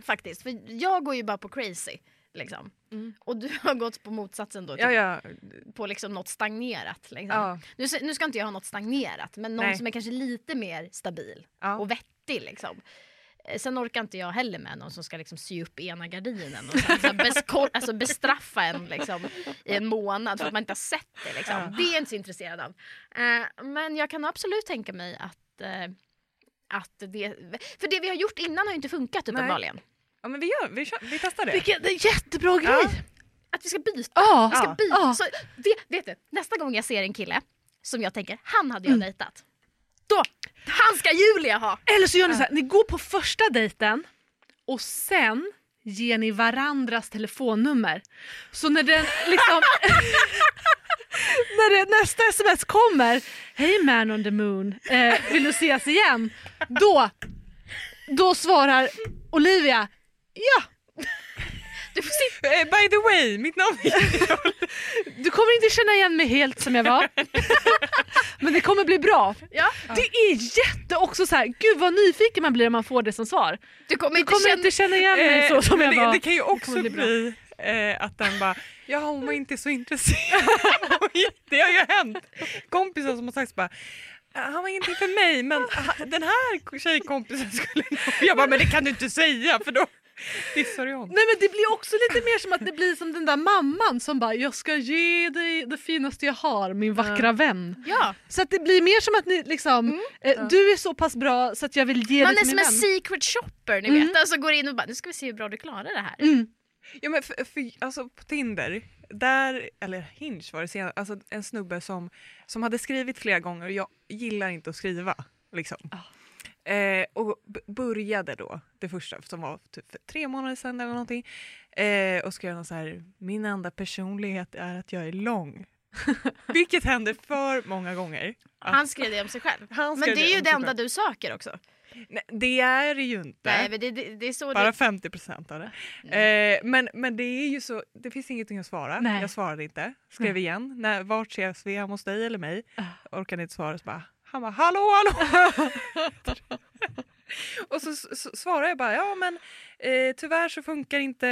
Faktiskt, för jag går ju bara på crazy. Liksom. Mm. Och du [LAUGHS] har gått på motsatsen då, typ, Ja, ja. på liksom något stagnerat. Liksom. ja. Nu, nu ska inte jag ha något stagnerat, men någon Nej. som är kanske lite mer stabil och vettig. Liksom. Eh, Sen orkar inte jag heller med någon som ska liksom sy upp ena gardinen och [LAUGHS] sen, så alltså bestraffa en liksom, i en månad för att man inte har sett det. Liksom. Det är jag inte så intresserad av. Eh, men jag kan absolut tänka mig att, eh, att det... För det vi har gjort innan har ju inte funkat uppenbarligen. ja, men vi, gör, vi, kör, vi testar det. Vilken det är en jättebra grej! Ja. Att vi ska byta. Ja, Vi ska byta. Ja. Så, vet, vet du, nästa gång jag ser en kille som jag tänker, han hade jag Mm. dejtat. Då, han ska Julia ha! Eller så gör ni så här, ni går på första dejten och sen ger ni varandras telefonnummer. Så när den liksom... [LAUGHS] när det, nästa sms kommer, hej man on the moon, eh, vill du ses igen? Då, då svarar Olivia, ja, Du får sitta Eh, by the way, mitt namn är du kommer inte känna igen mig helt som jag var. [LAUGHS] Men det kommer bli bra. Ja. Det är jätte också så här, gud vad nyfiken man blir om man får det som svar. Du kommer Du inte kommer känna... inte känna igen mig så som men jag det, var. det kan ju också kommer bli bli. Eh, att den bara, ja hon var inte så intresserad. [LAUGHS] det har ju hänt. Kompisar som har sagt så bara, han var ingenting för mig men [LAUGHS] den här tjejkompisen skulle nog... Jag bara, men det kan du inte säga för då dissar du honom. Nej men det blir också lite mer som att det blir som den där mamman som bara jag ska ge dig det finaste jag har, min vackra vän. Ja, Så att det blir mer som att ni liksom, eh, du är så pass bra så att jag vill ge man det är till som min en vän. secret shopper ni Mm. vet. Alltså går in och bara, nu ska vi se hur bra du klarar det här. Mm. Ja men för, för, alltså på Tinder, där, eller Hinge var det sen, alltså en snubbe som, som hade skrivit flera gånger och jag gillar inte att skriva. Liksom. Eh, och började då, det första som var typ för tre månader sedan eller någonting, eh, och skrev någon så här, min enda personlighet är att jag är lång. [LAUGHS] Vilket händer för många gånger. Att- Han skrev det om sig själv. Men det är ju det enda själv. du söker också. Nej, det är det ju inte. Nej, men det, det, det är så Bara det... 50 procent av det. Eh, men, men det är ju så, det finns ingenting att svara. Nej. Jag svarade inte. Skrev igen. När, vart ses vi? Hemma hos dig eller mig? Ah. Orkade inte svara. Så bara, han bara hallå hallå! [LAUGHS] [LAUGHS] Och så, s- svarade jag bara ja men eh, tyvärr så funkar inte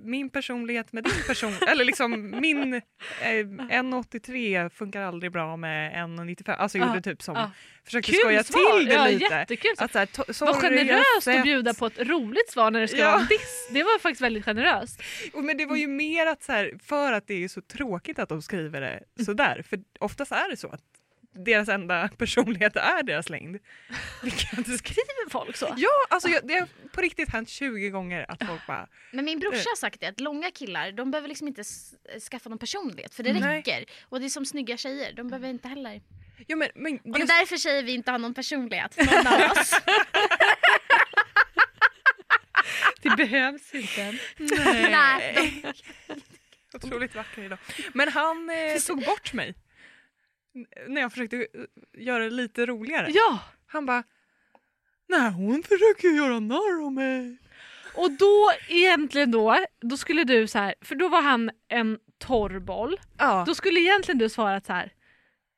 min personlighet med din person. [LAUGHS] eller liksom min eh, 1,83 funkar aldrig bra med 1,95. Alltså jag Ja, gjorde typ som, ja. försökte Kul skoja svar. till det ja, lite. Jättekul. Att så här, to- Vad sorry, har generöst att bjuda på ett roligt svar när det ska Ja. vara en diss. Det var faktiskt väldigt generöst. [LAUGHS] Och Men det var ju mer att så här, för att det är så tråkigt att de skriver det sådär. För oftast är det så att deras enda personlighet är deras längd. Vilket... Skriver folk så? Ja, alltså jag, det har på riktigt hänt 20 gånger att folk bara... Men min brorsa har sagt det, att långa killar de behöver liksom inte skaffa någon personlighet för det Nej. räcker. Och det är som snygga tjejer, de behöver inte heller. Ja, men, men Och det det, är därför tjejer vi inte har någon personlighet, någon av oss. [LAUGHS] Det behövs inte. Nej. otroligt vacker idag. Men han eh, tog bort mig. När jag försökte eh, göra det lite roligare. Ja, Han bara... Nej, hon försöker göra narr av mig. och då egentligen då, då skulle du så här, för då var han en torrboll. Ja. Då skulle egentligen du svara så här.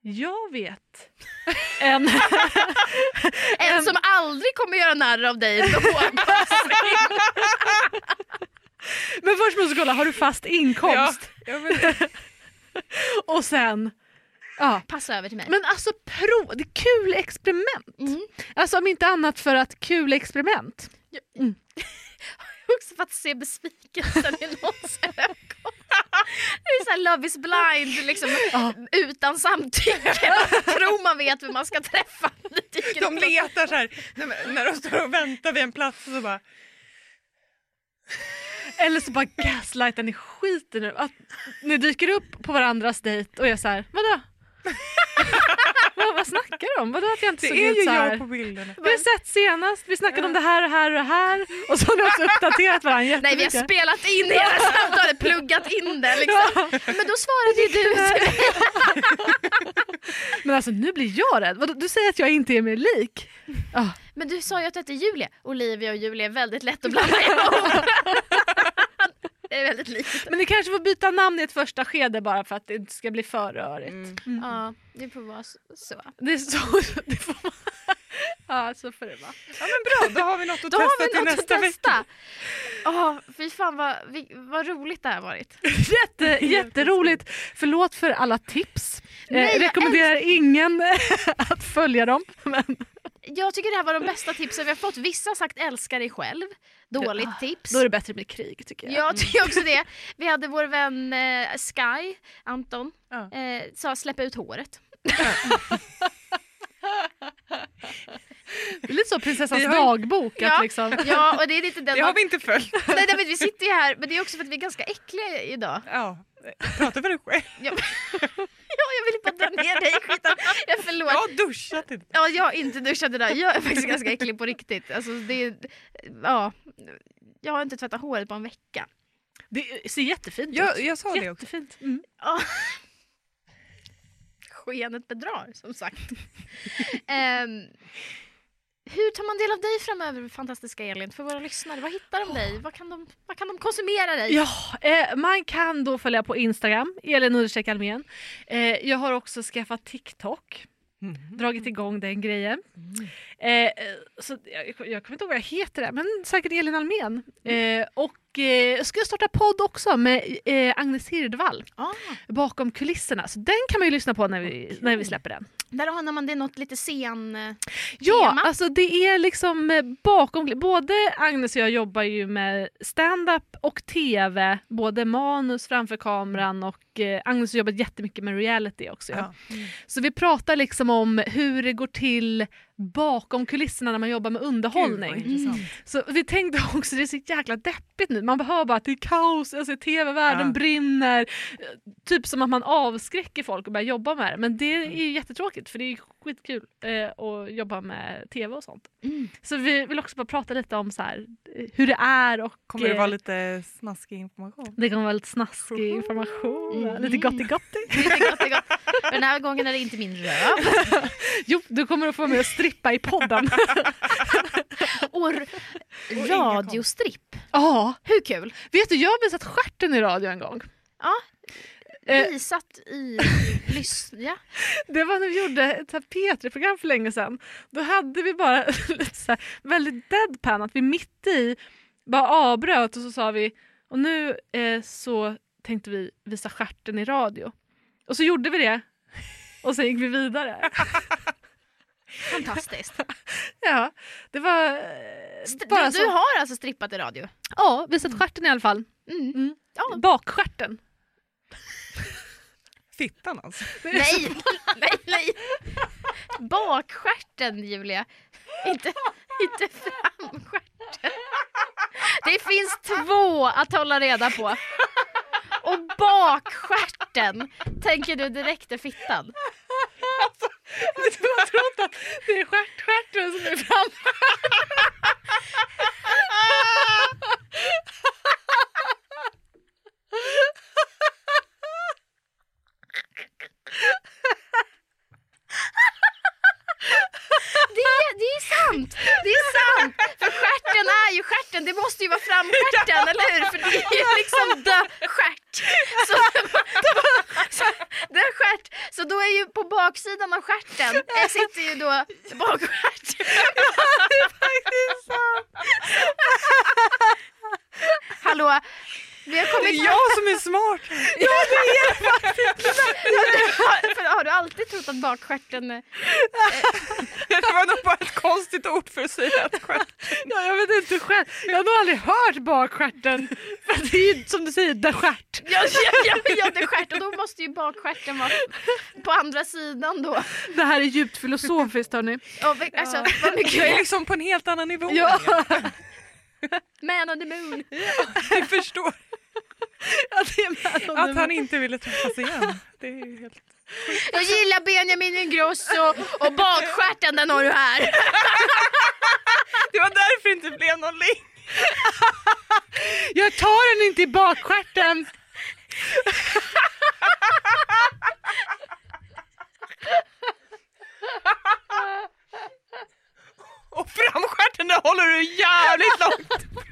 Jag vet [LAUGHS] en... En som aldrig kommer göra narr av dig någonsin. Men först måste vi kolla, har du fast inkomst? Ja, men, [LAUGHS] Och sen... Ja. Passa över till mig. Men alltså prov, det är kul experiment. Mm. Alltså om inte annat för att kul experiment. [LAUGHS] Också för att se besvikelsen i någons ögon. Det är såhär Love is blind liksom, Ja. utan samtycke. Man [LAUGHS] tror man vet vem man ska träffa. De letar så här, när, de står och väntar vid en plats och så bara Eller så bara gaslightar ni skiten nu. Att ni dyker upp på varandras dejt och är så här, vadå? [LAUGHS] vad, vad snackar de om? Vadå att jag inte Det såg är ut ju så här? jag på bilderna. Vi har sett senast, vi snackade om det här och här och det här och så har ni också uppdaterat varandra [LAUGHS] Nej vi har jättemycket. spelat in hela samtalet, pluggat in det [LAUGHS] liksom. Men då svarade ju du. Men alltså nu blir jag rädd. Vadå, Du säger att jag inte är mig lik. Ah. Men du sa ju att du hette Julia. Olivia och Julia är väldigt lätt att blanda ihop. Det är väldigt likt. Men ni kanske får byta namn i ett första skede bara för att det inte ska bli för rörigt. Mm. Ja, det får vara så-. Det är så [LAUGHS] det får man. Ja, så får det vara. Ja men bra, då har vi något att Då har testa vi till nästa vecka. testa. Åh, fy fan vad, vad roligt det här har varit. [LAUGHS] Jätte, jätteroligt. Förlåt för alla tips. Nej, eh, jag rekommenderar ingen [LAUGHS] att följa dem. Men Jag tycker det här var de bästa tipsen vi har fått. Vissa har sagt älska dig själv. Dåligt tips. då är det bättre med krig tycker jag. Jag tycker också det. Vi hade vår vän eh, Sky, Anton, Ja. eh, sa släpp ut håret. [LAUGHS] Det är lite så prinsessans Vi har- dagbok. Ja. Liksom, Ja, och det är lite den... Det har vi inte följt. [LAUGHS] Nej, nej, men vi sitter ju här, men det är också för att vi är ganska äckliga idag. Ja, prata för dig själv. Ja, [LAUGHS] ja jag vill bara dra ner dig i skiten. Jag förlåt. Jag har duschat idag. Ja, jag har inte duschat idag. Jag är faktiskt ganska äcklig på riktigt. Alltså, det är, ja, jag har inte tvättat håret på en vecka. det ser jättefint Jag, ut. jag sa det också. Jättefint. Mm. Ja. Skenet bedrar, som sagt. [LAUGHS] Ehm, hur tar man del av dig framöver, fantastiska Elin? För våra lyssnare, vad hittar de dig? Vad kan de, vad kan de konsumera dig? Ja, eh, man kan då följa på Instagram, Elin understreck Almén. Eh, jag har också skaffat TikTok. Dragit igång den grejen. Eh, eh, så jag, jag kommer inte ihåg vad jag heter där, men säkert Elin Almén. Eh, och eh, jag ska starta podd också med eh, Agnes Hirdvall Ah, bakom kulisserna. Så den kan man ju lyssna på när vi, när vi släpper den. Där anar man det är något lite sen... eh, Ja, tema. alltså det är liksom eh, bakom... Både Agnes och jag jobbar ju med stand-up och TV, både manus framför kameran och eh, Agnes har jobbat jättemycket med reality också. Ja. Så vi pratar liksom om hur det går till bakom kulisserna när man jobbar med Gud, underhållning. intressant. Så vi tänkte också, det är så jäkla deppigt nu. Man behöver bara att det är kaos, alltså tv-världen Ja. brinner. Typ som att man avskräcker folk och börjar jobba med det. Men det är ju jättetråkigt för det är skitkul eh, att jobba med tv och sånt. Mm. Så vi vill också bara prata lite om så här, eh, hur det är och Kommer det eh, vara lite snaskig information? det kommer vara lite snaskig information, Mm. lite gotti-gotti. [LAUGHS] Den här gången är det inte min röv. [LAUGHS] Jo, du kommer att få med och strippa i podden. [LAUGHS] Och radiostripp. Ja, Hur kul? vet du jag har visat stjärten i radio en gång. Ja. Eh, Visat i... [LAUGHS] Lyssn... Ja. Det var när vi gjorde ett så här P3-program för länge sedan. Då hade vi bara [LAUGHS] lite så här, väldigt deadpan, att vi mitt i bara avbröt och så sa vi och nu eh, så tänkte vi visa stjärten i radio. Och så gjorde vi det och sen gick vi vidare. [LAUGHS] Fantastiskt. ja, det var eh, St- bara du, du så. har alltså strippat i radio? Ja, visat stjärten i alla fall. Mm. Mm. Ja. Bakstjärten. Fittan alltså. [LAUGHS] Nej, nej, nej. Bakstjärten Julia. Inte, inte framstjärten. Det finns två att hålla reda på. Och bakstjärten tänker du direkt är fittan. Jag tror inte att det är stjärtstjärten som är fram. Det är, det är sant! Det är sant! För stjärten är ju stjärten, det måste ju vara framstjärten, eller hur? För det är ju liksom the stjärt. Så, så, the stjärt. Så då är ju på baksidan av stjärten eh, sitter ju då bakstjärten. [LAUGHS] Hallå, vi har Det kommit är jag som är smart. [LAUGHS] För har du alltid trott att bakstjärten... eh, Det var nog bara ett konstigt ord för att säga att stjärt. Ja, jag vet inte själv. Jag har nog aldrig hört bakstjärten. För det är ju som du säger, där stjärt. Ja, ja, ja, ja det är stjärt och då måste ju bakstjärten vara på andra sidan då. Det här är djupt filosofiskt hörni. Vi- alltså, vad Jag är mycket liksom på en helt annan nivå. Ja, [LAUGHS] man on the moon. Jag förstår med att han inte ville träffas igen. Det är helt... Jag gillar Benjamin Ingrosso och bakstjärten den har du här. Det var därför det inte blev någon link. Jag tar den inte i bakstjärten. Och framstjärten där håller du jävligt långt ifrån.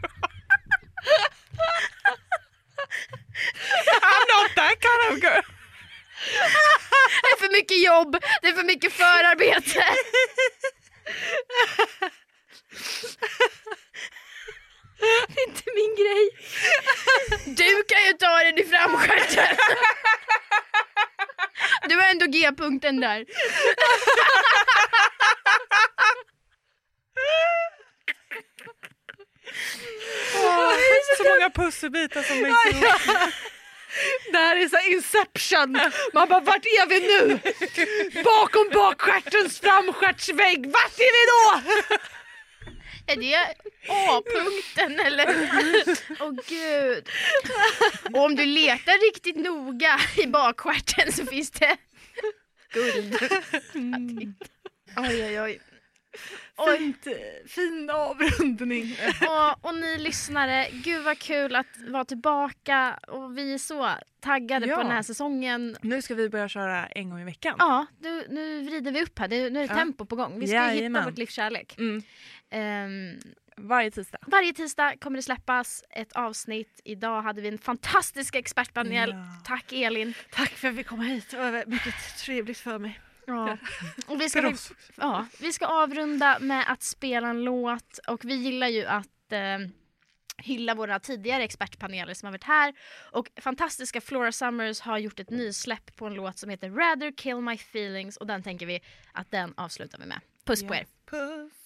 I'm not that kind of girl. Det är för mycket jobb, det är för mycket förarbete. Det är inte min grej. Du kan ju ta den i framstjärten. Du har ändå G-punkten där. Så många pusselbitar som läggs ihop. Det här är så här Inception. Man bara, vart är vi nu? Bakom bakstjärtens framstjärtsvägg. Vart är vi då? Är det A-punkten eller? Åh gud. Och om du letar riktigt noga i bakstjärten så finns det guld. Oj oj oj. Fint, fin avrundning. Och, och ni lyssnare, gud vad kul att vara tillbaka och vi är så taggade Ja. på den här säsongen. Nu ska vi börja köra en gång i veckan. Ja, nu, nu vrider vi upp här, det, nu är det Ja. tempo på gång. Vi ska ju hitta Jajamän. vårt livs kärlek. Mm. Ehm, Varje tisdag. varje tisdag kommer det släppas ett avsnitt. Idag hade vi en fantastisk expertpanel. Ja. Tack Elin. Tack för att fick komma hit. Det var mycket trevligt för mig. Ja. Och vi, ska, ja, vi ska avrunda med att spela en låt och vi gillar ju att eh, hylla våra tidigare expertpaneler som har varit här. Och fantastiska Flora Summers har gjort ett nysläpp på en låt som heter Rather Kill My Feelings och den tänker vi att den avslutar vi med. Puss på er! Puss.